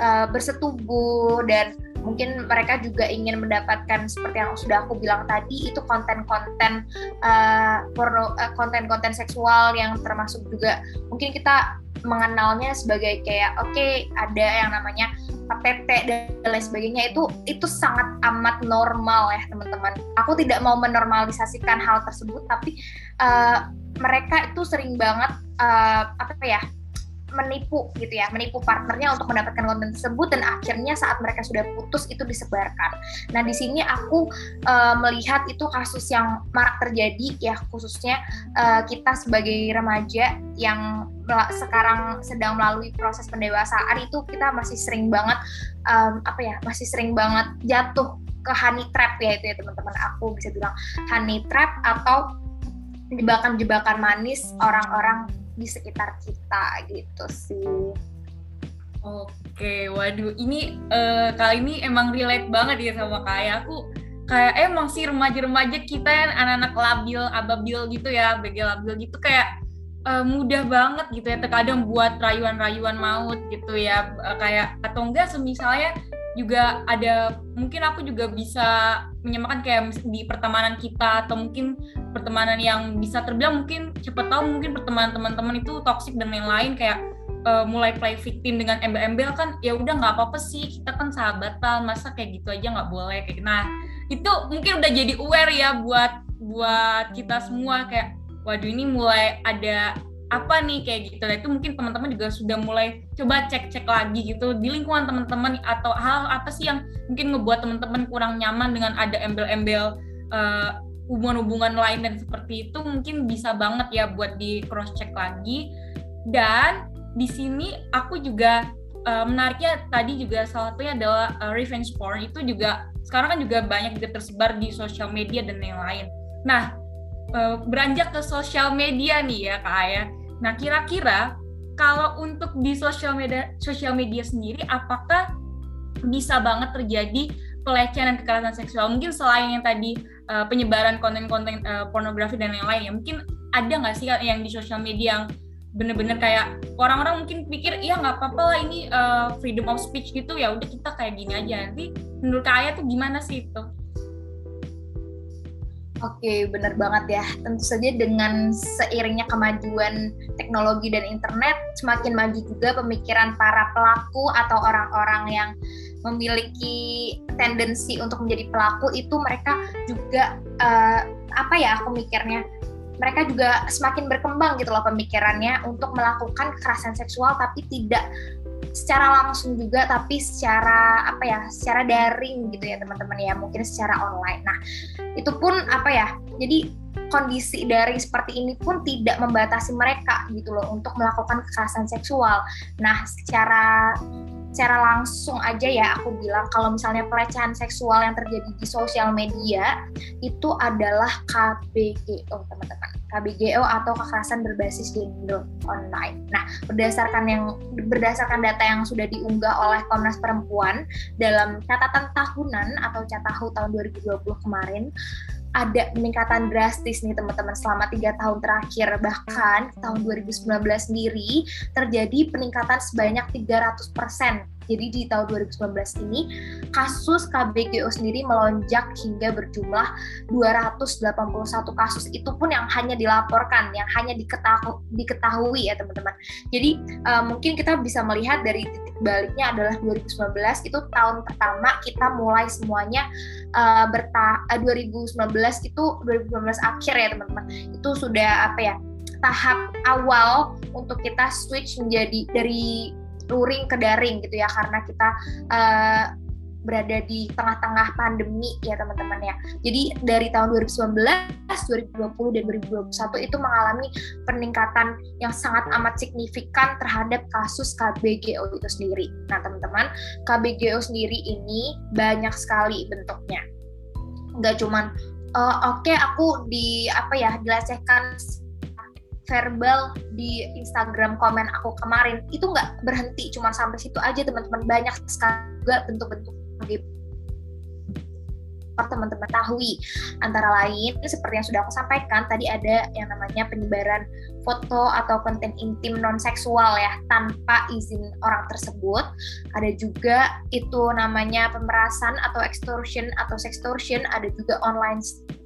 uh, bersetubuh dan mungkin mereka juga ingin mendapatkan seperti yang sudah aku bilang tadi itu konten-konten uh, porno uh, konten-konten seksual yang termasuk juga mungkin kita mengenalnya sebagai kayak oke okay, ada yang namanya PPT dan lain sebagainya itu itu sangat amat normal ya teman-teman. Aku tidak mau menormalisasikan hal tersebut tapi uh, mereka itu sering banget uh, apa ya menipu gitu ya, menipu partnernya untuk mendapatkan konten tersebut dan akhirnya saat mereka sudah putus itu disebarkan. Nah di sini aku uh, melihat itu kasus yang marak terjadi ya khususnya uh, kita sebagai remaja yang sekarang sedang melalui proses pendewasaan itu kita masih sering banget um, apa ya masih sering banget jatuh ke honey trap ya itu ya teman-teman aku bisa bilang honey trap atau jebakan-jebakan manis orang-orang di sekitar kita gitu sih. Oke, waduh, ini uh, kali ini emang relate banget ya sama kayak aku kayak emang sih remaja-remaja kita yang anak-anak labil, ababil gitu ya, begel labil gitu kayak uh, mudah banget gitu ya terkadang buat rayuan-rayuan maut gitu ya uh, kayak atau enggak semisalnya juga ada mungkin aku juga bisa menyamakan kayak di pertemanan kita atau mungkin pertemanan yang bisa terbilang mungkin cepet tahu mungkin pertemanan teman-teman itu toksik dan lain-lain kayak uh, mulai play victim dengan embel-embel kan ya udah nggak apa-apa sih kita kan sahabatan masa kayak gitu aja nggak boleh kayak gitu. nah itu mungkin udah jadi aware ya buat buat kita semua kayak waduh ini mulai ada apa nih kayak gitu. Nah, itu mungkin teman-teman juga sudah mulai coba cek-cek lagi gitu di lingkungan teman-teman atau hal apa sih yang mungkin ngebuat teman-teman kurang nyaman dengan ada embel-embel uh, hubungan-hubungan lain dan seperti itu mungkin bisa banget ya buat di cross check lagi. Dan di sini aku juga uh, menariknya tadi juga salah satunya adalah uh, revenge porn itu juga sekarang kan juga banyak juga tersebar di sosial media dan yang lain. Nah, beranjak ke sosial media nih ya Kak Ayah Nah, kira-kira kalau untuk di sosial media sosial media sendiri apakah bisa banget terjadi pelecehan dan kekerasan seksual mungkin selain yang tadi uh, penyebaran konten-konten uh, pornografi dan lain-lain ya mungkin ada nggak sih yang di sosial media yang bener-bener kayak orang-orang mungkin pikir iya nggak apa-apa lah ini uh, freedom of speech gitu ya udah kita kayak gini aja nanti menurut kaya tuh gimana sih itu? Oke, benar banget ya. Tentu saja dengan seiringnya kemajuan teknologi dan internet, semakin maju juga pemikiran para pelaku atau orang-orang yang memiliki tendensi untuk menjadi pelaku itu mereka juga uh, apa ya aku mikirnya mereka juga semakin berkembang gitu loh pemikirannya untuk melakukan kekerasan seksual tapi tidak secara langsung juga tapi secara apa ya secara daring gitu ya teman-teman ya mungkin secara online. Nah itu pun apa ya jadi kondisi daring seperti ini pun tidak membatasi mereka gitu loh untuk melakukan kekerasan seksual. Nah secara secara langsung aja ya aku bilang kalau misalnya pelecehan seksual yang terjadi di sosial media itu adalah KBGO teman-teman KBGO atau kekerasan berbasis gender online. Nah berdasarkan yang berdasarkan data yang sudah diunggah oleh Komnas Perempuan dalam catatan tahunan atau catahu tahun 2020 kemarin ada peningkatan drastis nih teman-teman selama tiga tahun terakhir. Bahkan tahun 2019 sendiri terjadi peningkatan sebanyak 300 persen jadi di tahun 2019 ini kasus KBGO sendiri melonjak hingga berjumlah 281 kasus. Itu pun yang hanya dilaporkan, yang hanya diketahui, ya teman-teman. Jadi uh, mungkin kita bisa melihat dari titik baliknya adalah 2019 itu tahun pertama kita mulai semuanya uh, berta uh, 2019 itu 2019 akhir ya teman-teman. Itu sudah apa ya? tahap awal untuk kita switch menjadi dari luring ke daring gitu ya karena kita uh, berada di tengah-tengah pandemi ya teman-teman ya. Jadi dari tahun 2019, 2020 dan 2021 itu mengalami peningkatan yang sangat amat signifikan terhadap kasus KBGO itu sendiri. Nah teman-teman, KBGO sendiri ini banyak sekali bentuknya. Nggak cuman uh, oke okay, aku di apa ya dilecehkan verbal di Instagram komen aku kemarin itu nggak berhenti cuma sampai situ aja teman-teman. Banyak sekali juga bentuk-bentuk teman-teman tahui antara lain seperti yang sudah aku sampaikan tadi ada yang namanya penyebaran foto atau konten intim non seksual ya tanpa izin orang tersebut. Ada juga itu namanya pemerasan atau extortion atau sextortion. Ada juga online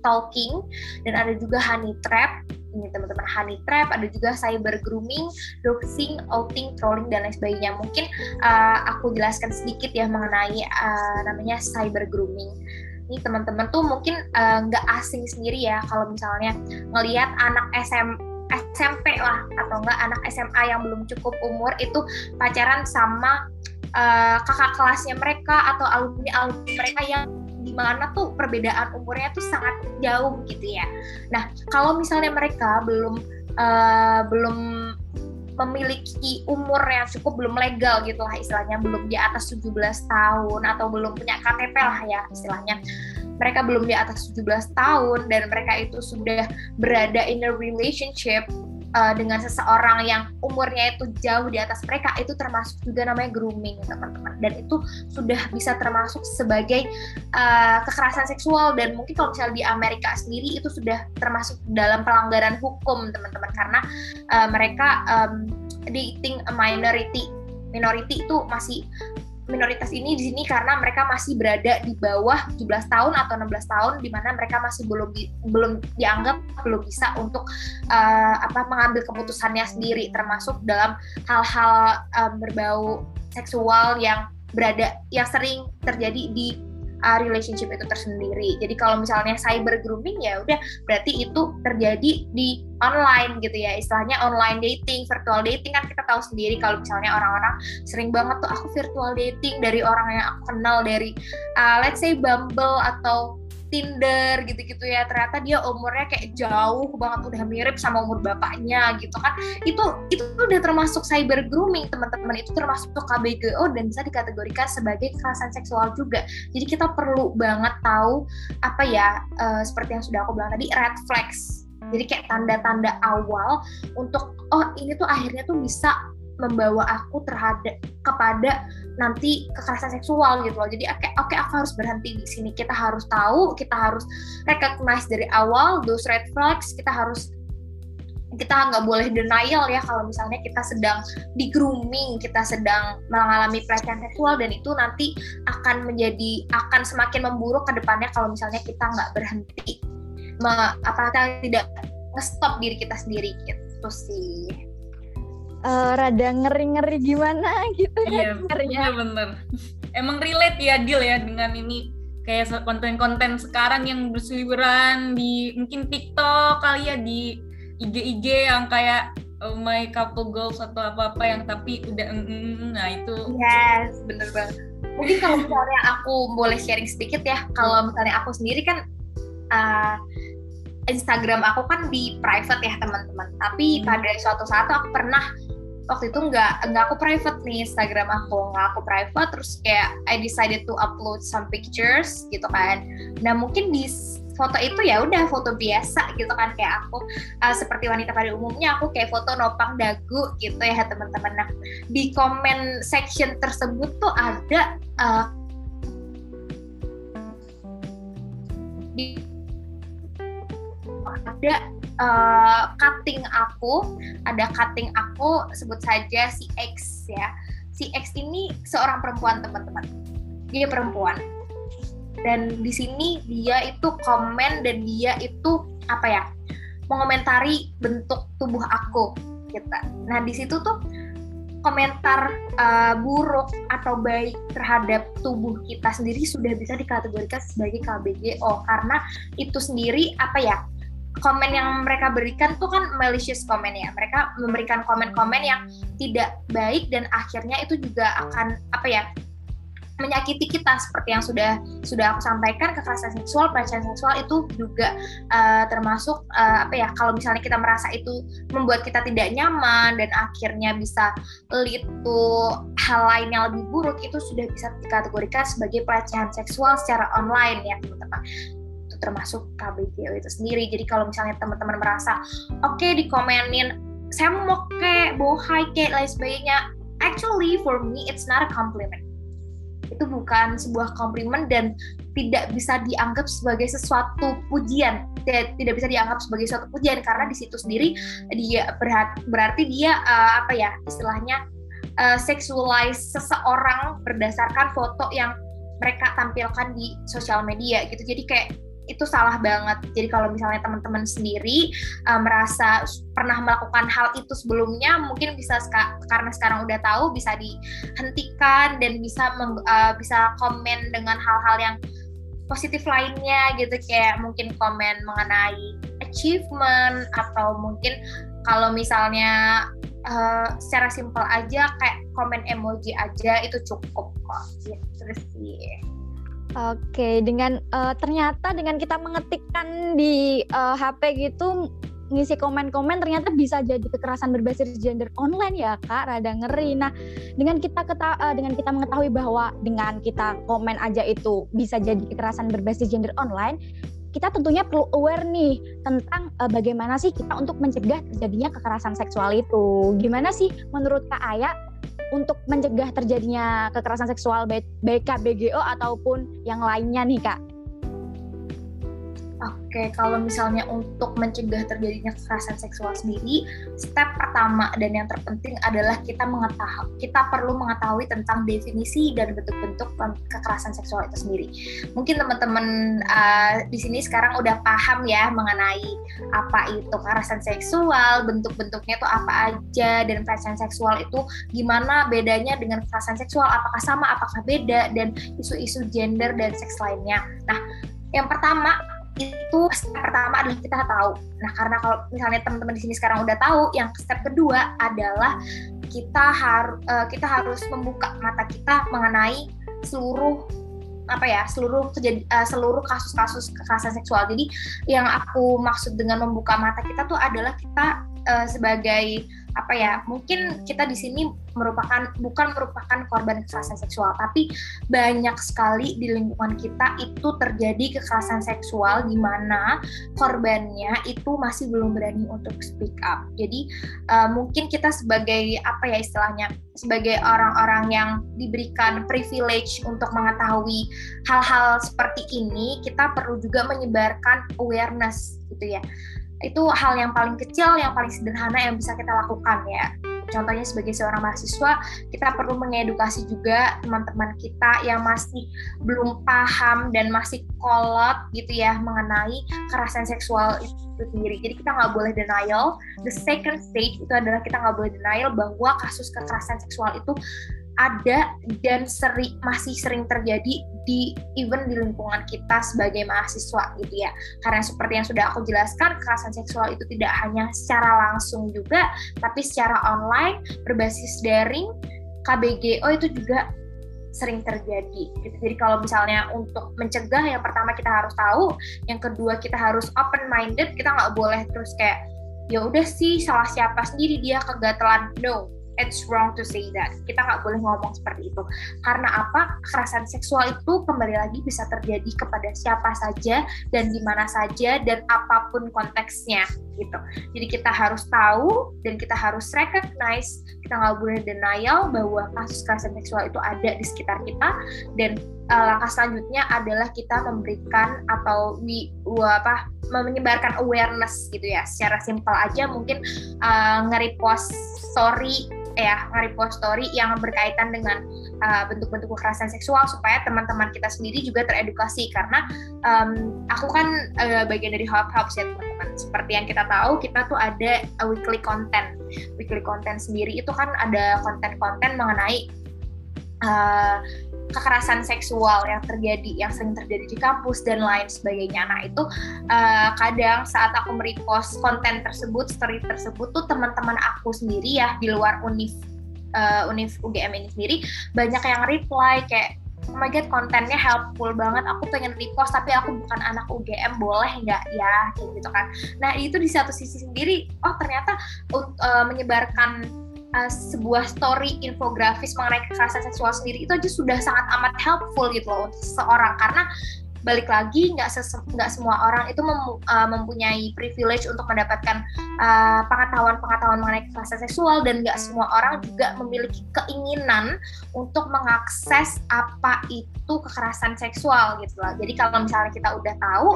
stalking dan ada juga honey trap ini teman-teman honey trap, ada juga cyber grooming, doxing, outing, trolling dan lain sebagainya. Mungkin uh, aku jelaskan sedikit ya mengenai uh, namanya cyber grooming. Ini teman-teman tuh mungkin eh, nggak uh, asing sendiri ya kalau misalnya ngelihat anak SM SMP lah atau enggak anak SMA yang belum cukup umur itu pacaran sama uh, kakak kelasnya mereka atau alumni alumni mereka yang di mana tuh perbedaan umurnya tuh sangat jauh gitu ya. Nah kalau misalnya mereka belum uh, belum memiliki umur yang cukup belum legal gitu lah istilahnya belum di atas 17 tahun atau belum punya KTP lah ya istilahnya mereka belum di atas 17 tahun dan mereka itu sudah berada in a relationship uh, dengan seseorang yang umurnya itu jauh di atas mereka itu termasuk juga namanya grooming teman-teman. Dan itu sudah bisa termasuk sebagai uh, kekerasan seksual. Dan mungkin kalau misalnya di Amerika sendiri itu sudah termasuk dalam pelanggaran hukum teman-teman. Karena uh, mereka um, dating a minority minority itu masih minoritas ini di sini karena mereka masih berada di bawah 17 tahun atau 16 tahun di mana mereka masih belum belum dianggap belum bisa untuk uh, apa mengambil keputusannya sendiri termasuk dalam hal-hal um, berbau seksual yang berada yang sering terjadi di uh, relationship itu tersendiri. Jadi kalau misalnya cyber grooming ya udah berarti itu terjadi di online gitu ya. Istilahnya online dating, virtual dating kan kita tahu sendiri kalau misalnya orang-orang sering banget tuh aku virtual dating dari orang yang aku kenal dari uh, let's say Bumble atau Tinder gitu-gitu ya. Ternyata dia umurnya kayak jauh banget udah mirip sama umur bapaknya gitu kan. Itu itu udah termasuk cyber grooming teman-teman. Itu termasuk KBGO dan bisa dikategorikan sebagai kekerasan seksual juga. Jadi kita perlu banget tahu apa ya uh, seperti yang sudah aku bilang tadi red flags. Jadi kayak tanda-tanda awal untuk oh ini tuh akhirnya tuh bisa membawa aku terhadap kepada nanti kekerasan seksual gitu loh. Jadi oke okay, oke okay, aku harus berhenti di sini. Kita harus tahu, kita harus recognize dari awal those red flags. Kita harus kita nggak boleh denial ya kalau misalnya kita sedang di grooming, kita sedang mengalami pelecehan seksual dan itu nanti akan menjadi akan semakin memburuk ke depannya kalau misalnya kita nggak berhenti, me, apa tidak ngestop diri kita sendiri gitu sih uh, rada ngeri-ngeri gimana gitu ya iya, Iya bener. Emang relate ya Dil ya dengan ini. Kayak konten-konten sekarang yang berseliweran di mungkin TikTok kali ya di IG-IG yang kayak oh my couple goals atau apa-apa yang tapi udah mm, mm, mm, nah itu yes. bener banget. Mungkin kalau misalnya aku boleh sharing sedikit ya kalau misalnya aku sendiri kan uh, Instagram aku kan di private ya teman-teman. Tapi hmm. pada suatu saat aku pernah waktu itu nggak nggak aku private nih Instagram aku nggak aku private terus kayak I decided to upload some pictures gitu kan. Nah mungkin di foto itu ya udah foto biasa gitu kan. Kayak aku uh, seperti wanita pada umumnya aku kayak foto nopang dagu gitu ya teman-teman. Nah di comment section tersebut tuh ada uh, di ada uh, cutting aku, ada cutting aku sebut saja si X ya. Si X ini seorang perempuan teman-teman. Dia perempuan. Dan di sini dia itu komen dan dia itu apa ya? mengomentari bentuk tubuh aku kita. Nah, di situ tuh komentar uh, buruk atau baik terhadap tubuh kita sendiri sudah bisa dikategorikan sebagai KBGO karena itu sendiri apa ya komen yang mereka berikan tuh kan malicious komen ya. Mereka memberikan komen-komen yang tidak baik dan akhirnya itu juga akan apa ya menyakiti kita seperti yang sudah sudah aku sampaikan kekerasan seksual pelecehan seksual itu juga uh, termasuk uh, apa ya kalau misalnya kita merasa itu membuat kita tidak nyaman dan akhirnya bisa lead to hal lain yang lebih buruk itu sudah bisa dikategorikan sebagai pelecehan seksual secara online ya teman-teman itu termasuk KBGO itu sendiri. Jadi kalau misalnya teman-teman merasa oke okay, dikomenin saya mau kayak bohai kayak lain sebagainya, actually for me it's not a compliment. Itu bukan sebuah komplimen dan tidak bisa dianggap sebagai sesuatu pujian. Tidak bisa dianggap sebagai suatu pujian karena di situ sendiri dia berarti, berarti dia uh, apa ya istilahnya uh, sexualize seseorang berdasarkan foto yang mereka tampilkan di sosial media gitu. Jadi kayak itu salah banget. Jadi kalau misalnya teman-teman sendiri uh, merasa pernah melakukan hal itu sebelumnya, mungkin bisa karena sekarang udah tahu bisa dihentikan dan bisa uh, bisa komen dengan hal-hal yang positif lainnya gitu kayak mungkin komen mengenai achievement atau mungkin kalau misalnya uh, secara simpel aja kayak komen emoji aja itu cukup kok gitu sih. Oke, dengan uh, ternyata dengan kita mengetikkan di uh, eh, HP gitu ngisi komen-komen ternyata bisa jadi kekerasan berbasis gender online ya kak rada ngeri. Nah dengan kita keta uh, dengan kita mengetahui bahwa dengan kita komen aja itu bisa jadi kekerasan berbasis gender online kita tentunya perlu aware nih tentang uh, bagaimana sih kita untuk mencegah terjadinya kekerasan seksual itu. Gimana sih menurut kak Aya untuk mencegah terjadinya kekerasan seksual baik, baik KBGO ataupun yang lainnya nih Kak? Oke, kalau misalnya untuk mencegah terjadinya kekerasan seksual sendiri, step pertama dan yang terpenting adalah kita mengetahui, kita perlu mengetahui tentang definisi dan bentuk-bentuk kekerasan seksual itu sendiri. Mungkin teman-teman uh, di sini sekarang udah paham ya mengenai apa itu kekerasan seksual, bentuk-bentuknya itu apa aja, dan pelecehan seksual itu gimana bedanya dengan kekerasan seksual, apakah sama, apakah beda, dan isu-isu gender dan seks lainnya. Nah, yang pertama itu step pertama adalah kita tahu. Nah, karena kalau misalnya teman-teman di sini sekarang udah tahu, yang step kedua adalah kita harus uh, kita harus membuka mata kita mengenai seluruh apa ya seluruh kejadi, uh, seluruh kasus-kasus kekerasan seksual. Jadi yang aku maksud dengan membuka mata kita tuh adalah kita uh, sebagai apa ya mungkin kita di sini merupakan bukan merupakan korban kekerasan seksual, tapi banyak sekali di lingkungan kita itu terjadi kekerasan seksual di mana korbannya itu masih belum berani untuk speak up. Jadi uh, mungkin kita sebagai apa ya istilahnya sebagai orang-orang yang diberikan privilege untuk mengetahui hal-hal seperti ini, kita perlu juga menyebarkan awareness gitu ya itu hal yang paling kecil, yang paling sederhana yang bisa kita lakukan ya. Contohnya sebagai seorang mahasiswa, kita perlu mengedukasi juga teman-teman kita yang masih belum paham dan masih kolot gitu ya mengenai kekerasan seksual itu sendiri. Jadi kita nggak boleh denial. The second stage itu adalah kita nggak boleh denial bahwa kasus kekerasan seksual itu ada dan sering masih sering terjadi di even di lingkungan kita sebagai mahasiswa gitu ya. Karena seperti yang sudah aku jelaskan, kekerasan seksual itu tidak hanya secara langsung juga, tapi secara online berbasis daring, KBGO itu juga sering terjadi. Gitu. Jadi kalau misalnya untuk mencegah, yang pertama kita harus tahu, yang kedua kita harus open minded, kita nggak boleh terus kayak ya udah sih salah siapa sendiri dia kegatelan. No, it's wrong to say that. Kita nggak boleh ngomong seperti itu. Karena apa? Kekerasan seksual itu kembali lagi bisa terjadi kepada siapa saja dan di mana saja dan apa pun konteksnya gitu. Jadi kita harus tahu dan kita harus recognize, kita nggak boleh denial bahwa kasus kekerasan seksual itu ada di sekitar kita dan uh, langkah selanjutnya adalah kita memberikan atau we, apa menyebarkan awareness gitu ya secara simpel aja mungkin uh, nge-repost story ya nge-repost story yang berkaitan dengan uh, bentuk-bentuk kekerasan seksual supaya teman-teman kita sendiri juga teredukasi. Karena um, aku kan uh, bagian dari Help Help ya teman-teman. Seperti yang kita tahu kita tuh ada weekly content. Weekly content sendiri itu kan ada konten-konten mengenai uh, kekerasan seksual yang terjadi yang sering terjadi di kampus dan lain sebagainya. Nah itu uh, kadang saat aku merepost konten tersebut, story tersebut tuh teman-teman aku sendiri ya di luar univ uh, univ UGM ini sendiri banyak yang reply kayak oh my god kontennya helpful banget aku pengen repost tapi aku bukan anak UGM boleh nggak ya kayak gitu kan nah itu di satu sisi sendiri oh ternyata uh, menyebarkan uh, sebuah story infografis mengenai kekerasan seksual sendiri itu aja sudah sangat amat helpful gitu loh untuk seseorang. Karena balik lagi nggak nggak semua orang itu mem, uh, mempunyai privilege untuk mendapatkan uh, pengetahuan-pengetahuan mengenai kekerasan seksual dan nggak semua orang juga memiliki keinginan untuk mengakses apa itu kekerasan seksual gitu loh. Jadi kalau misalnya kita udah tahu,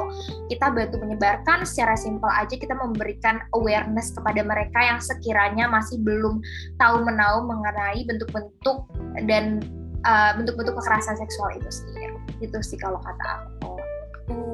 kita bantu menyebarkan secara simpel aja kita memberikan awareness kepada mereka yang sekiranya masih belum tahu menau mengenai bentuk-bentuk dan bentuk-bentuk uh, kekerasan seksual itu sendiri. Itu sih kalau kata aku.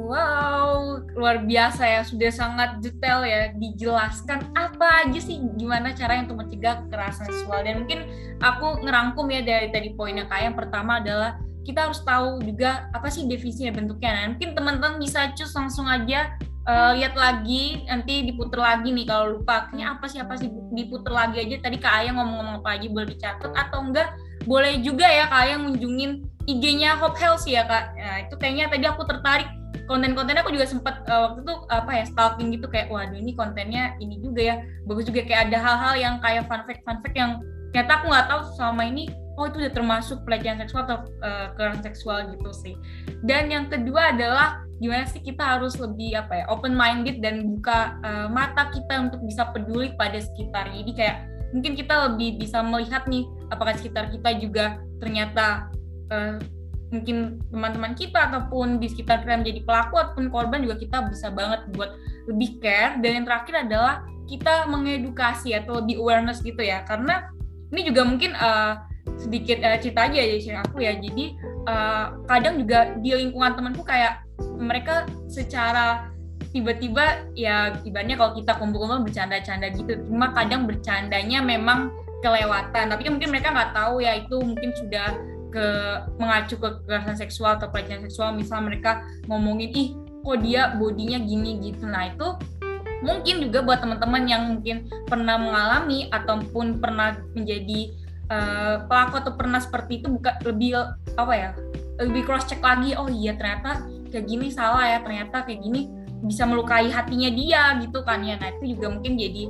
Wow, luar biasa ya, sudah sangat detail ya. Dijelaskan apa aja sih? Gimana cara untuk mencegah kekerasan seksual? Dan mungkin aku ngerangkum ya dari tadi poinnya kayak yang pertama adalah kita harus tahu juga apa sih definisinya bentuknya. Nah, mungkin teman-teman bisa cus langsung aja uh, lihat lagi. Nanti diputer lagi nih kalau lupa. Kayaknya apa sih apa sih? Diputer lagi aja. Tadi Kak Ayah ngomong-ngomong apa aja boleh dicatat. Atau enggak boleh juga ya Kak Ayah ngunjungin IG-nya Hope Health ya Kak. Nah, itu kayaknya tadi aku tertarik. Konten-kontennya aku juga sempat uh, eh, waktu itu apa ya stalking gitu kayak waduh ini kontennya ini juga ya bagus juga. Kayak ada hal-hal yang kayak fun fact fun fact yang ternyata aku nggak tahu selama ini oh itu udah termasuk pelecehan seksual atau uh, kekerasan seksual gitu sih. Dan yang kedua adalah gimana sih kita harus lebih apa ya open minded dan buka uh, mata kita untuk bisa peduli pada sekitar jadi kayak mungkin kita lebih bisa melihat nih apakah sekitar kita juga ternyata uh, mungkin teman-teman kita ataupun di sekitar kita menjadi pelaku ataupun korban juga kita bisa banget buat lebih care. Dan yang terakhir adalah kita mengedukasi atau lebih awareness gitu ya. Karena ini juga mungkin uh, sedikit uh, cerita aja ya share aku ya. Jadi uh, kadang juga di lingkungan temanku kayak mereka secara tiba-tiba ya ibaratnya kalau kita kumpul-kumpul bercanda-canda gitu. Cuma kadang bercandanya memang kelewatan. Tapi kan mungkin mereka nggak tahu ya itu mungkin sudah ke mengacu ke kekerasan seksual atau pelecehan seksual. Misal mereka ngomongin ih kok dia bodinya gini gitu. Nah itu mungkin juga buat teman-teman yang mungkin pernah mengalami ataupun pernah menjadi uh, pelaku atau pernah seperti itu buka lebih apa ya lebih cross check lagi oh iya ternyata kayak gini salah ya ternyata kayak gini bisa melukai hatinya dia gitu kan ya nah itu juga mungkin jadi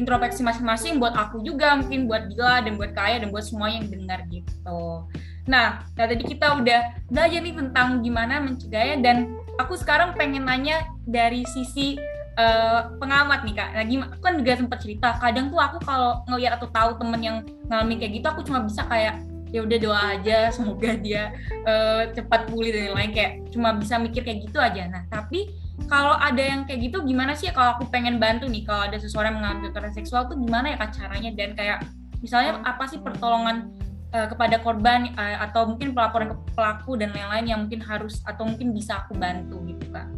introspeksi masing-masing buat aku juga mungkin buat Dila dan buat Kaya dan buat semua yang dengar gitu nah, nah tadi kita udah belajar nih tentang gimana mencegahnya dan aku sekarang pengen nanya dari sisi uh, pengamat nih kak. Nah gimana? Aku kan juga sempat cerita. Kadang tuh aku kalau ngeliat atau tahu temen yang ngalamin kayak gitu, aku cuma bisa kayak ya udah doa aja semoga dia uh, cepat pulih dan lain-lain kayak cuma bisa mikir kayak gitu aja. Nah tapi kalau ada yang kayak gitu gimana sih kalau aku pengen bantu nih kalau ada seseorang yang mengalami kekerasan seksual tuh gimana ya kak caranya dan kayak misalnya apa sih pertolongan uh, kepada korban uh, atau mungkin pelaporan ke pelaku dan lain-lain yang mungkin harus atau mungkin bisa aku bantu gitu kak.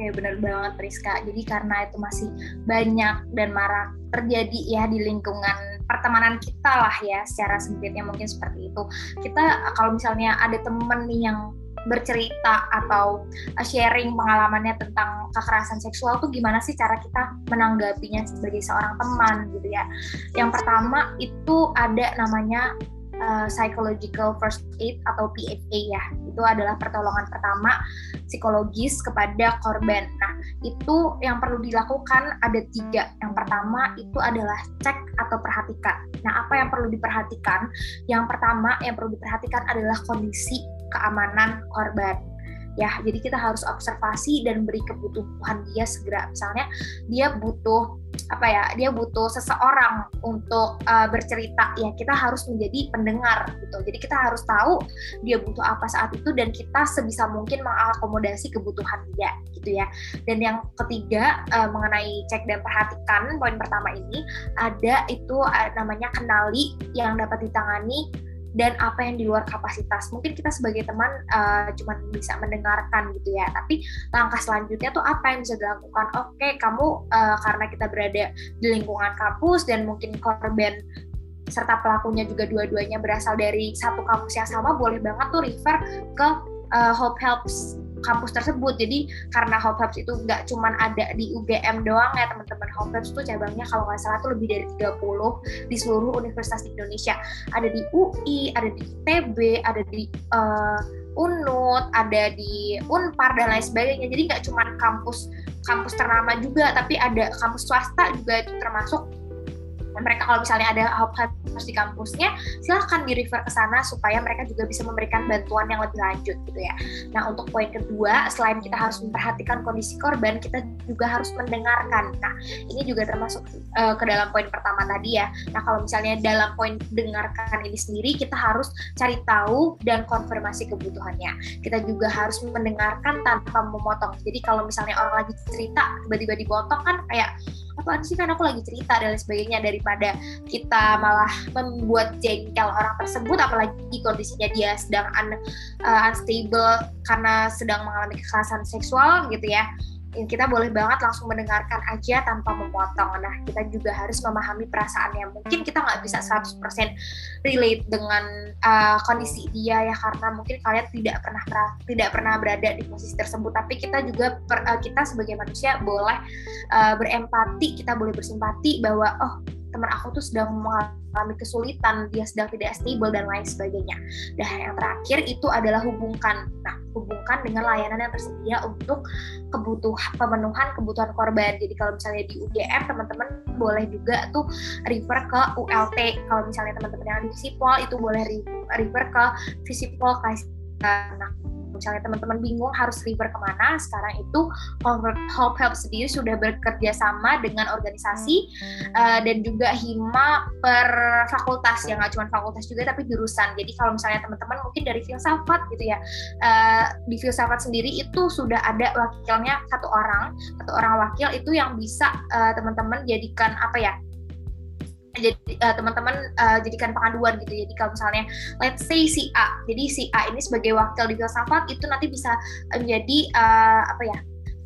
Oke, benar banget Rizka. Jadi karena itu masih banyak dan marak terjadi ya di lingkungan pertemanan kita lah ya secara sempitnya mungkin seperti itu. Kita kalau misalnya ada temen nih yang bercerita atau uh, sharing pengalamannya tentang kekerasan seksual tuh gimana sih cara kita menanggapinya sebagai seorang teman gitu ya. Yang pertama itu ada namanya uh, psychological first aid atau PFA ya. Itu adalah pertolongan pertama psikologis kepada korban. Nah, itu yang perlu dilakukan ada tiga. Yang pertama itu adalah cek atau perhatikan. Nah, apa yang perlu diperhatikan? Yang pertama yang perlu diperhatikan adalah kondisi keamanan korban. Ya jadi kita harus observasi dan beri kebutuhan dia segera. Misalnya dia butuh apa ya dia butuh seseorang untuk uh, bercerita. Ya kita harus menjadi pendengar gitu. Jadi kita harus tahu dia butuh apa saat itu dan kita sebisa mungkin mengakomodasi kebutuhan dia gitu ya. Dan yang ketiga uh, mengenai cek dan perhatikan poin pertama ini ada itu uh, namanya kenali yang dapat ditangani dan apa yang di luar kapasitas. Mungkin kita sebagai teman uh, cuma bisa mendengarkan gitu ya, tapi langkah selanjutnya tuh apa yang bisa dilakukan? Oke, kamu uh, karena kita berada di lingkungan kampus dan mungkin korban serta pelakunya juga dua-duanya berasal dari satu kampus yang sama, boleh banget tuh refer ke uh, Hope Helps kampus tersebut. Jadi karena Hope Hubs itu nggak cuma ada di UGM doang ya teman-teman. Hope Hubs itu cabangnya kalau nggak salah tuh lebih dari 30 di seluruh universitas di Indonesia. Ada di UI, ada di ITB, ada di uh, UNUT, ada di Unpar dan lain sebagainya. Jadi nggak cuma kampus kampus ternama juga, tapi ada kampus swasta juga itu termasuk mereka kalau misalnya ada harus di kampusnya silahkan di refer ke sana supaya mereka juga bisa memberikan bantuan yang lebih lanjut gitu ya. Nah untuk poin kedua selain kita harus memperhatikan kondisi korban kita juga harus mendengarkan. Nah ini juga termasuk uh, ke dalam poin pertama tadi ya. Nah kalau misalnya dalam poin dengarkan ini sendiri kita harus cari tahu dan konfirmasi kebutuhannya. Kita juga harus mendengarkan tanpa memotong. Jadi kalau misalnya orang lagi cerita tiba-tiba dipotong kan kayak apaan sih kan aku lagi cerita dan lain sebagainya daripada kita malah membuat jengkel orang tersebut apalagi kondisinya dia sedang un, uh, unstable karena sedang mengalami kekerasan seksual gitu ya kita boleh banget langsung mendengarkan aja tanpa memotong. Nah, kita juga harus memahami perasaannya. Mungkin kita nggak bisa 100% relate dengan uh, kondisi dia ya karena mungkin kalian tidak pernah tidak pernah berada di posisi tersebut. Tapi kita juga per, uh, kita sebagai manusia boleh uh, berempati, kita boleh bersimpati bahwa oh teman aku tuh sedang mengalami kesulitan, dia sedang tidak stable dan lain sebagainya. Dan yang terakhir itu adalah hubungkan. Nah, hubungkan dengan layanan yang tersedia untuk kebutuhan pemenuhan kebutuhan korban. Jadi kalau misalnya di UGM teman-teman boleh juga tuh refer ke ULT. Kalau misalnya teman-teman yang di Visipol itu boleh refer ke Visipol Nah, misalnya teman-teman bingung harus refer ke mana, sekarang itu Hope Help sendiri sudah bekerja sama dengan organisasi uh, dan juga hima per fakultas ya nggak cuma fakultas juga tapi jurusan. Jadi kalau misalnya teman-teman mungkin dari filsafat gitu ya, uh, di filsafat sendiri itu sudah ada wakilnya satu orang, satu orang wakil itu yang bisa uh, teman-teman jadikan apa ya jadi uh, teman-teman uh, jadikan pengaduan gitu. Jadi kalau misalnya let's say si A jadi si A ini sebagai wakil di filsafat itu nanti bisa menjadi uh, apa ya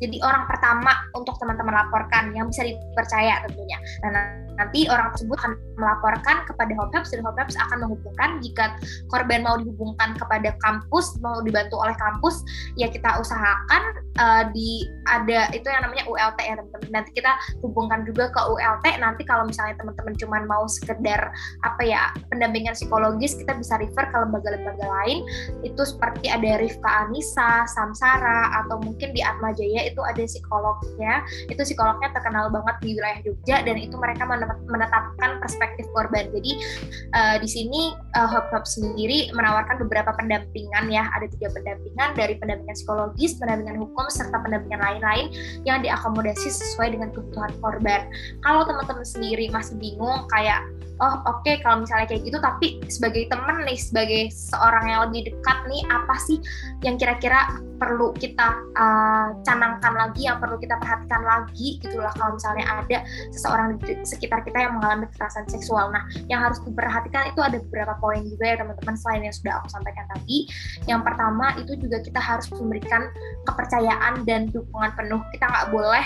jadi orang pertama untuk teman-teman laporkan yang bisa dipercaya tentunya. Nah nanti orang tersebut akan melaporkan kepada Hophelps dan Hophelps akan menghubungkan jika korban mau dihubungkan kepada kampus mau dibantu oleh kampus ya kita usahakan uh, di ada itu yang namanya ULT ya teman-teman. Nanti kita hubungkan juga ke ULT nanti kalau misalnya teman-teman cuma mau sekedar apa ya pendampingan psikologis kita bisa refer ke lembaga-lembaga lain. Itu seperti ada Rifka Anissa, Samsara atau mungkin di Atma Jaya itu ada psikolognya. Itu psikolognya terkenal banget di wilayah Jogja dan itu mereka menetapkan perspektif korban. Jadi uh, di sini uh, Hop Hop sendiri menawarkan beberapa pendampingan ya. Ada tiga pendampingan dari pendampingan psikologis pendampingan hukum serta pendampingan lain-lain yang diakomodasi sesuai dengan kebutuhan korban. Kalau teman-teman sendiri masih bingung kayak oh oke okay, kalau misalnya kayak gitu tapi sebagai temen nih sebagai seorang yang lebih dekat nih apa sih yang kira-kira perlu kita uh, canangkan lagi yang perlu kita perhatikan lagi gitulah kalau misalnya ada seseorang di sekitar kita yang mengalami kekerasan seksual. Nah yang harus diperhatikan itu ada beberapa poin juga ya teman-teman selain yang sudah aku sampaikan tadi. Yang pertama itu juga kita harus memberikan kepercayaan dan dukungan penuh. Kita nggak boleh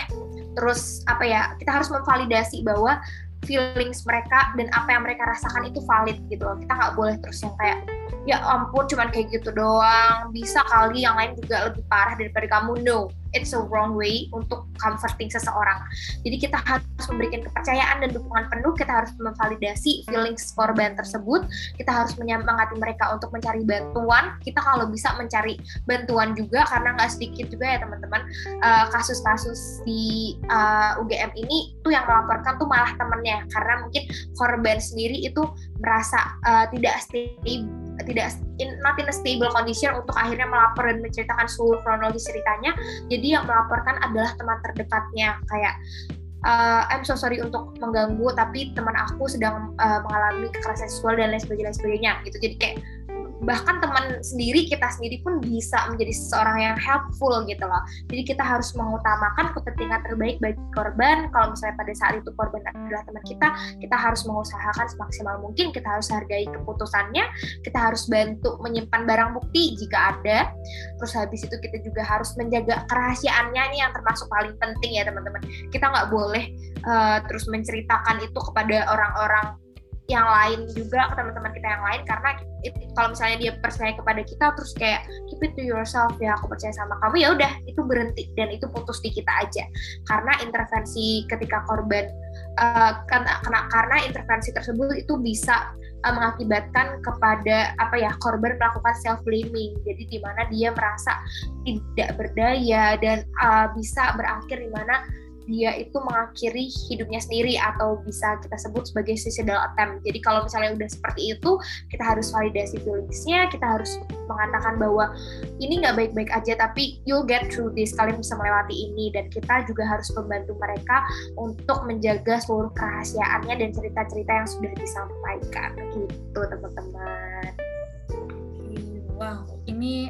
terus apa ya kita harus memvalidasi bahwa feelings mereka dan apa yang mereka rasakan itu valid gitu loh. Kita nggak boleh terus yang kayak ya ampun cuman kayak gitu doang. Bisa kali yang lain juga lebih parah daripada kamu. No it's a wrong way untuk comforting seseorang. Jadi kita harus memberikan kepercayaan dan dukungan penuh. Kita harus memvalidasi feelings korban tersebut. Kita harus menyemangati mereka untuk mencari bantuan. Kita kalau bisa mencari bantuan juga karena nggak sedikit juga ya teman-teman. Uh, kasus-kasus di uh, eh, UGM ini tuh yang melaporkan tuh malah temennya. Karena mungkin korban sendiri itu merasa uh, tidak stable tidak in, not in a stable condition untuk akhirnya melapor dan menceritakan seluruh kronologis ceritanya. Jadi yang melaporkan adalah teman terdekatnya. Kayak uh, I'm so sorry untuk mengganggu tapi teman aku sedang uh, mengalami kekerasan seksual dan lain sebagainya, lain sebagainya. Gitu. Jadi kayak bahkan teman sendiri kita sendiri pun bisa menjadi seseorang yang helpful gitu loh. Jadi kita harus mengutamakan kepentingan terbaik bagi korban. Kalau misalnya pada saat itu korban adalah teman kita kita harus mengusahakan semaksimal mungkin kita harus hargai keputusannya kita harus bantu menyimpan barang bukti jika ada. Terus habis itu kita juga harus menjaga kerahasiaannya nih yang termasuk paling penting ya teman-teman. Kita nggak boleh uh, terus menceritakan itu kepada orang-orang yang lain juga ke teman-teman kita yang lain karena kalau misalnya dia percaya kepada kita terus kayak keep it to yourself ya aku percaya sama kamu ya udah itu berhenti dan itu putus di kita aja. Karena intervensi ketika korban uh, karena, karena karena intervensi tersebut itu bisa uh, mengakibatkan kepada apa ya korban melakukan self blaming jadi di mana dia merasa tidak berdaya dan uh, bisa berakhir di mana dia itu mengakhiri hidupnya sendiri atau bisa kita sebut sebagai suicidal attempt. Jadi kalau misalnya udah seperti itu, kita harus validasi feelingsnya, kita harus mengatakan bahwa ini nggak baik-baik aja, tapi you'll get through this, kalian bisa melewati ini, dan kita juga harus membantu mereka untuk menjaga seluruh kerahasiaannya dan cerita-cerita yang sudah disampaikan. Gitu teman-teman. Wow, ini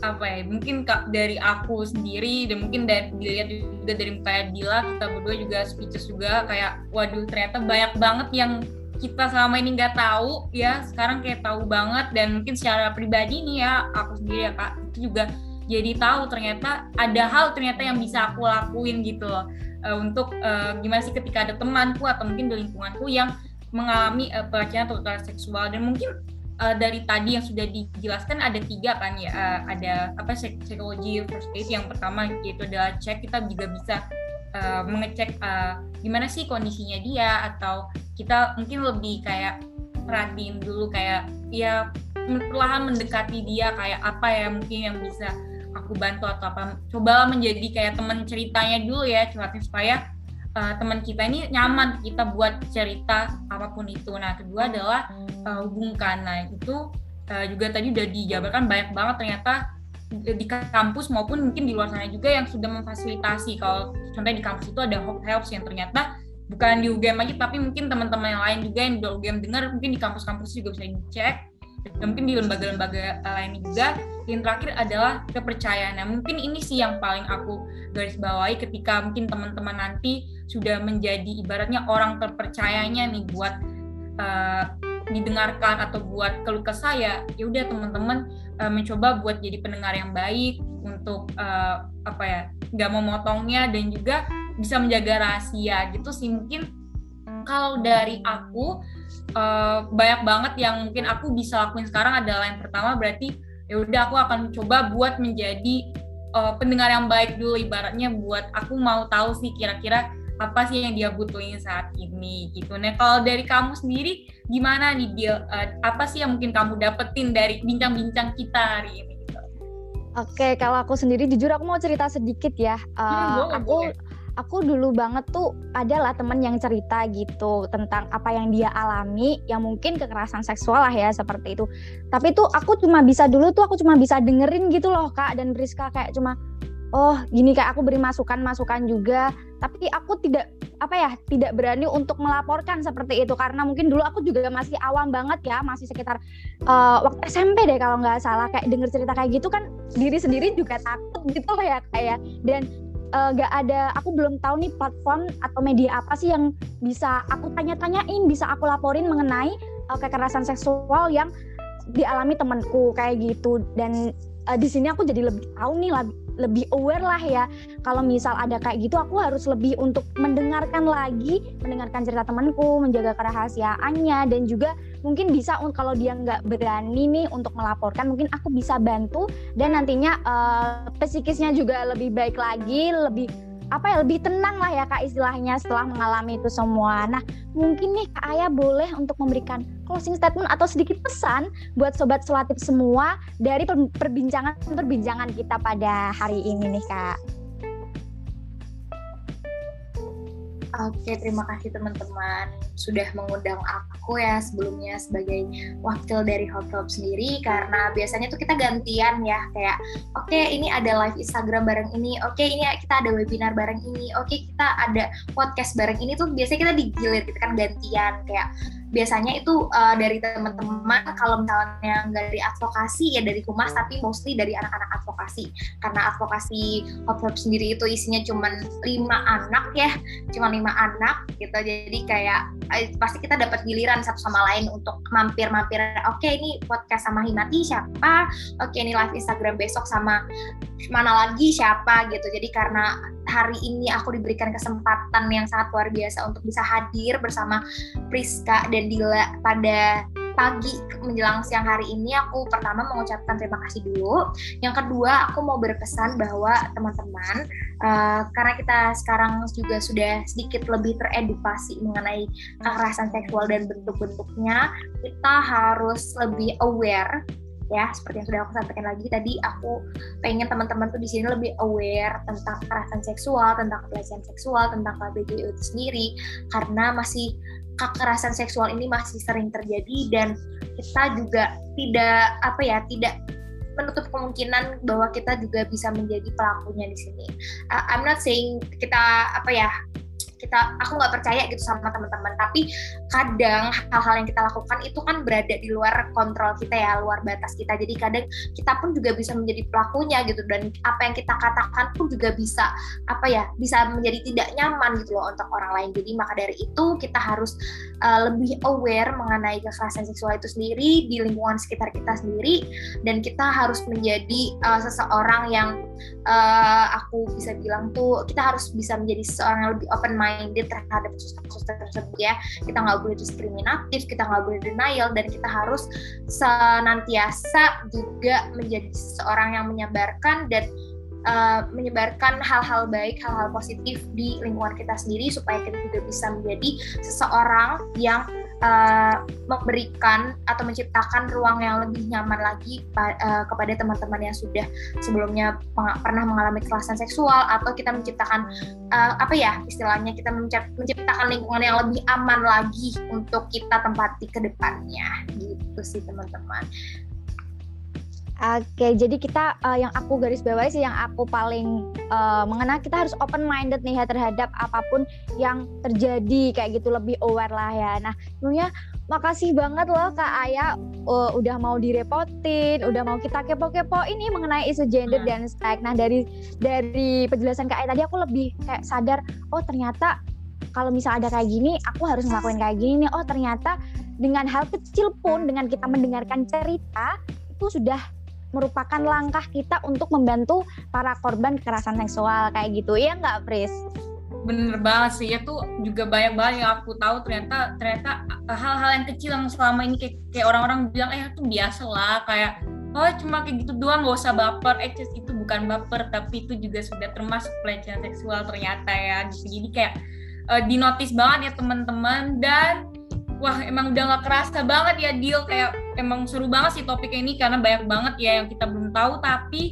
apa ya mungkin dari aku sendiri dan mungkin dari dilihat juga dari muka Dila kita berdua juga speeches juga kayak waduh ternyata banyak banget yang kita selama ini nggak tahu ya. Sekarang kayak tahu banget dan mungkin secara pribadi nih ya aku sendiri ya kak itu juga jadi tahu ternyata ada hal ternyata yang bisa aku lakuin gitu loh. Uh, untuk uh, gimana sih ketika ada temanku atau mungkin di lingkunganku yang mengalami uh, pelecehan atau seksual dan mungkin uh, dari tadi yang sudah dijelaskan ada tiga kan ya uh, ada apa psikologi first aid yang pertama yaitu adalah cek kita juga bisa uh, mengecek uh, gimana sih kondisinya dia atau kita mungkin lebih kayak perhatiin dulu kayak ya perlahan mendekati dia kayak apa ya mungkin yang bisa aku bantu atau apa. Cobalah menjadi kayak teman ceritanya dulu ya curhatin supaya uh, teman kita ini nyaman kita buat cerita apa pun itu. Nah, kedua adalah uh, hubungkan. Nah, itu uh, juga tadi udah dijabarkan banyak banget ternyata di kampus maupun mungkin di luar sana juga yang sudah memfasilitasi. Kalau contohnya di kampus itu ada Hope Helps yang ternyata bukan di UGM aja tapi mungkin teman-teman yang lain juga yang di UGM dengar mungkin di kampus-kampus juga bisa dicek dan mungkin di lembaga-lembaga lain juga yang terakhir adalah kepercayaan nah mungkin ini sih yang paling aku garis bawahi ketika mungkin teman-teman nanti sudah menjadi ibaratnya orang terpercayanya nih buat uh, didengarkan atau buat keluh kesah ya ya udah teman-teman uh, mencoba buat jadi pendengar yang baik untuk uh, apa ya nggak memotongnya dan juga bisa menjaga rahasia gitu sih. Mungkin kalau dari aku uh, banyak banget yang mungkin aku bisa lakuin sekarang adalah yang pertama berarti ya udah aku akan coba buat menjadi uh, pendengar yang baik dulu ibaratnya buat aku mau tahu sih kira-kira apa sih yang dia butuhin saat ini gitu. Nah kalau dari kamu sendiri gimana nih dia uh, apa sih yang mungkin kamu dapetin dari bincang-bincang kita hari ini? Gitu? Oke kalau aku sendiri jujur aku mau cerita sedikit ya. Uh, hmm, boleh, aku boleh aku dulu banget tuh adalah temen yang cerita gitu tentang apa yang dia alami yang mungkin kekerasan seksual lah ya seperti itu. Tapi tuh aku cuma bisa dulu tuh aku cuma bisa dengerin gitu loh kak. Dan Priska kayak cuma oh gini kayak aku beri masukan masukan juga. Tapi aku tidak apa ya tidak berani untuk melaporkan seperti itu. Karena mungkin dulu aku juga masih awam banget ya masih sekitar uh, waktu SMP deh kalau nggak salah. Kayak denger cerita kayak gitu kan diri sendiri juga takut gitu loh ya kayak ya. Dan uh, gak ada aku belum tahu nih platform atau media apa sih yang bisa aku tanya-tanyain bisa aku laporin mengenai uh, kekerasan seksual yang dialami temanku kayak gitu. Dan uh, di sini aku jadi lebih tahu nih lebih, lebih aware lah ya. Kalau misal ada kayak gitu aku harus lebih untuk mendengarkan lagi mendengarkan cerita temanku menjaga kerahasiaannya dan juga mungkin bisa kalau dia nggak berani nih untuk melaporkan mungkin aku bisa bantu dan nantinya uh, psikisnya juga lebih baik lagi lebih apa ya lebih tenang lah ya kak istilahnya setelah mengalami itu semua. Nah mungkin nih kak Ayah boleh untuk memberikan closing statement atau sedikit pesan buat sobat selatif semua dari perbincangan perbincangan kita pada hari ini nih kak. Oke, terima kasih teman-teman sudah mengundang aku ya sebelumnya sebagai wakil dari Hot Club sendiri. Karena biasanya tuh kita gantian ya kayak oke okay, ini ada live Instagram bareng ini, oke okay, ini kita ada webinar bareng ini, oke okay, kita ada podcast bareng ini. Tuh biasanya kita digilir gitu kan gantian. Kayak biasanya itu uh, dari teman-teman kalau misalnya dari advokasi ya dari humas tapi mostly dari anak-anak advokasi. Karena advokasi Hotweb sendiri itu isinya cuma lima anak ya cuma lima anak gitu. Jadi kayak eh, pasti kita dapat giliran satu sama lain untuk mampir-mampir. Oke okay, ini podcast sama Himati siapa? Oke okay, ini live Instagram besok sama mana lagi siapa gitu. Jadi karena hari ini aku diberikan kesempatan yang sangat luar biasa untuk bisa hadir bersama Priska Dila pada pagi menjelang siang hari ini aku pertama mengucapkan terima kasih dulu. Yang kedua aku mau berpesan bahwa teman-teman uh, karena kita sekarang juga sudah sedikit lebih teredukasi mengenai kekerasan seksual dan bentuk-bentuknya, kita harus lebih aware ya seperti yang sudah aku sampaikan lagi tadi aku pengen teman-teman tuh di sini lebih aware tentang kekerasan seksual tentang pelecehan seksual tentang KBGU itu sendiri karena masih kekerasan seksual ini masih sering terjadi dan kita juga tidak apa ya tidak menutup kemungkinan bahwa kita juga bisa menjadi pelakunya di sini. Uh, I'm not saying kita apa ya kita aku nggak percaya gitu sama teman-teman. Tapi kadang hal-hal yang kita lakukan itu kan berada di luar kontrol kita ya luar batas kita. Jadi kadang kita pun juga bisa menjadi pelakunya gitu. Dan apa yang kita katakan pun juga bisa apa ya bisa menjadi tidak nyaman gitu loh untuk orang lain. Jadi maka dari itu kita harus uh, lebih aware mengenai kekerasan seksual itu sendiri di lingkungan sekitar kita sendiri. Dan kita harus menjadi uh, seseorang yang uh, aku bisa bilang tuh kita harus bisa menjadi seseorang yang lebih open mind minded terhadap kasus-kasus tersebut ya. Kita nggak boleh diskriminatif kita nggak boleh denial dan kita harus senantiasa juga menjadi seseorang yang menyebarkan dan uh, menyebarkan hal-hal baik, hal-hal positif di lingkungan kita sendiri supaya kita juga bisa menjadi seseorang yang uh, memberikan atau menciptakan ruang yang lebih nyaman lagi uh, kepada teman-teman yang sudah sebelumnya pernah mengalami kekerasan seksual atau kita menciptakan uh, apa ya istilahnya kita menciptakan lingkungan yang lebih aman lagi untuk kita tempati ke depannya gitu sih teman-teman. Oke, jadi kita uh, yang aku garis bawahi sih yang aku paling uh, mengena kita harus open minded nih ya terhadap apa pun yang terjadi kayak gitu lebih aware lah ya. Nah, sebenarnya makasih banget loh Kak Aya uh, udah mau direpotin, udah mau kita kepo-kepo ini mengenai isu gender dan stek. Nah, dari dari penjelasan Kak Aya tadi aku lebih kayak sadar, oh ternyata kalau misal ada kayak gini, aku harus ngelakuin kayak gini nih. Oh, ternyata dengan hal kecil pun dengan kita mendengarkan cerita itu sudah merupakan langkah kita untuk membantu para korban kekerasan seksual. Kayak gitu. Ya nggak Pris? bener banget sih. Ya tuh juga banyak banget yang aku tahu ternyata ternyata hal-hal yang kecil yang selama ini kayak, orang-orang bilang eh itu biasa lah. Kayak oh cuma kayak gitu doang gak usah baper. Eh itu bukan baper tapi itu juga sudah termasuk pelecehan seksual ternyata ya. Gitu. Jadi kayak uh, dinotis banget ya teman-teman. Dan wah emang udah gak kerasa banget ya deal kayak emang seru banget sih topik ini karena banyak banget ya yang kita belum tahu. Tapi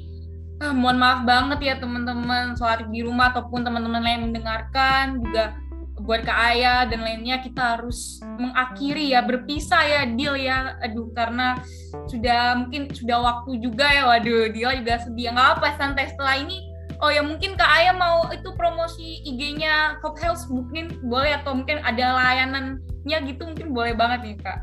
uh, mohon maaf banget ya teman-teman sholat di rumah ataupun teman-teman lain mendengarkan juga buat Kak Ayah dan lainnya kita harus mengakhiri ya berpisah ya deal ya. Aduh karena sudah mungkin sudah waktu juga ya. Waduh dia juga sedih. Nggak apa santai. Setelah ini oh ya mungkin Kak Ayah mau itu promosi IG-nya Hope Health mungkin boleh? Atau mungkin ada layanannya gitu mungkin boleh banget nih Kak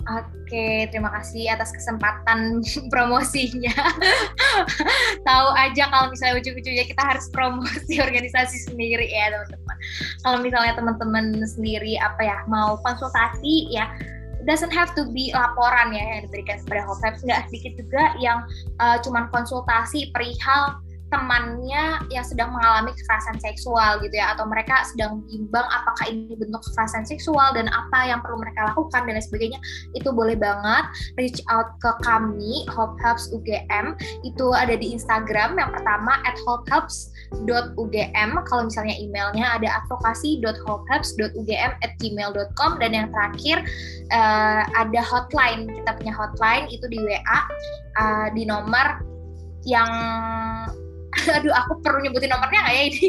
Oke, terima kasih atas kesempatan promosinya. Tahu aja kalau misalnya ujung-ujungnya kita harus promosi organisasi sendiri ya teman-teman. Kalau misalnya teman-teman sendiri apa ya mau konsultasi ya doesn't have to be laporan ya yang diberikan kepada Hofeps nggak sedikit juga yang uh, cuman konsultasi perihal temannya yang sedang mengalami kekerasan seksual gitu ya atau mereka sedang bimbang apakah ini bentuk kekerasan seksual dan apa yang perlu mereka lakukan dan lain sebagainya itu boleh banget reach out ke kami Hope Helps UGM itu ada di Instagram yang pertama at hopehelps.ugm kalau misalnya emailnya ada advokasi.hopehelps.ugm at gmail.com dan yang terakhir uh, ada hotline. Kita punya hotline itu di WA uh, eh, di nomor yang aduh aku perlu nyebutin nomornya nggak ya ini?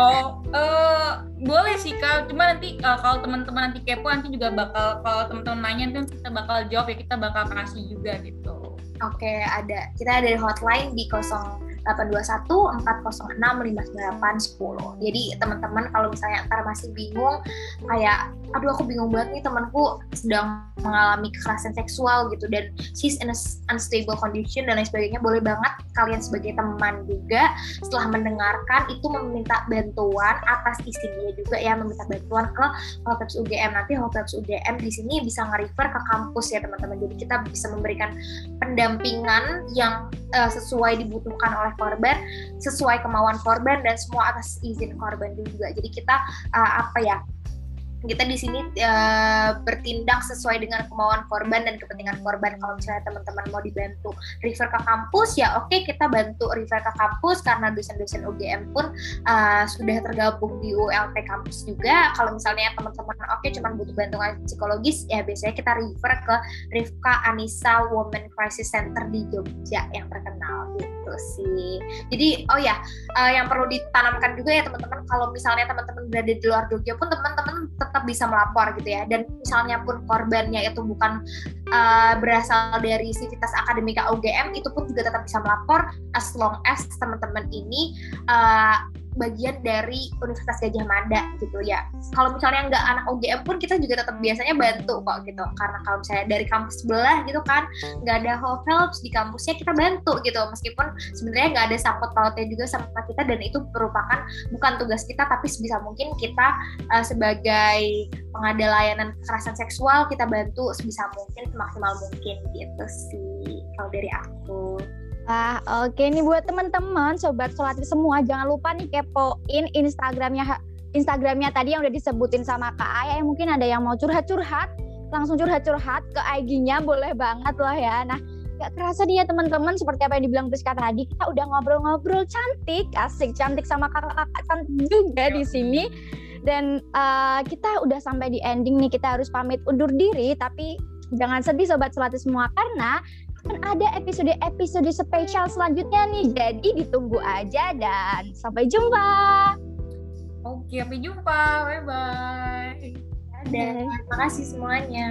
Oh uh, boleh sih kak. Cuma nanti uh, kalau teman-teman nanti kepo nanti juga bakal kalau teman-teman nanya nanti kita bakal jawab ya kita bakal kasih juga gitu. Oke okay, ada. Kita ada hotline di kosong 821 406 598 10. Jadi teman-teman kalau misalnya ntar masih bingung kayak aduh aku bingung banget nih temanku sedang mengalami kekerasan seksual gitu. Dan she's in unstable condition dan lain sebagainya boleh banget kalian sebagai teman juga setelah mendengarkan itu meminta bantuan atas izin dia juga ya meminta bantuan ke Hoteps UGM nanti Hoteps UGM di sini bisa nge-refer ke kampus ya teman-teman. Jadi kita bisa memberikan pendampingan yang uh, sesuai dibutuhkan oleh korban sesuai kemauan korban dan semua atas izin korban juga jadi kita uh, apa ya kita di sini uh, bertindak sesuai dengan kemauan korban dan kepentingan korban. Kalau misalnya teman-teman mau dibantu refer ke kampus, ya oke okay, kita bantu refer ke kampus karena dosen-dosen UGM pun uh, sudah tergabung di ULT kampus juga. Kalau misalnya teman-teman oke okay, cuma butuh bantuan psikologis, ya biasanya kita refer ke Rifka Anissa Women Crisis Center di Jogja yang terkenal gitu sih. Jadi oh ya, uh, yang perlu ditanamkan juga ya teman-teman kalau misalnya teman-teman berada di luar Jogja pun teman-teman tetap bisa melapor gitu ya dan misalnya pun korbannya itu bukan uh, berasal dari sivitas akademika UGM itu pun juga tetap bisa melapor as long as teman-teman ini uh, bagian dari Universitas Gajah Mada gitu ya. Kalau misalnya nggak anak UGM pun kita juga tetap biasanya bantu kok gitu. Karena kalau misalnya dari kampus sebelah gitu kan nggak ada helps di kampusnya kita bantu gitu. Meskipun sebenarnya nggak ada sangkut pautnya juga sama kita dan itu merupakan bukan tugas kita tapi sebisa mungkin kita uh, sebagai pengada layanan kekerasan seksual kita bantu sebisa mungkin semaksimal mungkin gitu sih kalau dari aku. Wah, oke nih buat teman-teman sobat solatir semua jangan lupa nih kepoin Instagramnya Instagramnya tadi yang udah disebutin sama Kak Ayah yang mungkin ada yang mau curhat-curhat langsung curhat-curhat ke IG-nya boleh banget loh ya. Nah, gak kerasa nih ya teman-teman seperti apa yang dibilang Priska tadi kita udah ngobrol-ngobrol cantik asik cantik sama kakak-kakak cantik juga di sini dan uh, kita udah sampai di ending nih kita harus pamit undur diri tapi jangan sedih sobat solatir semua karena kan ada episode-episode spesial selanjutnya nih. Jadi ditunggu aja dan sampai jumpa. Oke, sampai jumpa. Bye-bye. Dadah. Terima kasih semuanya.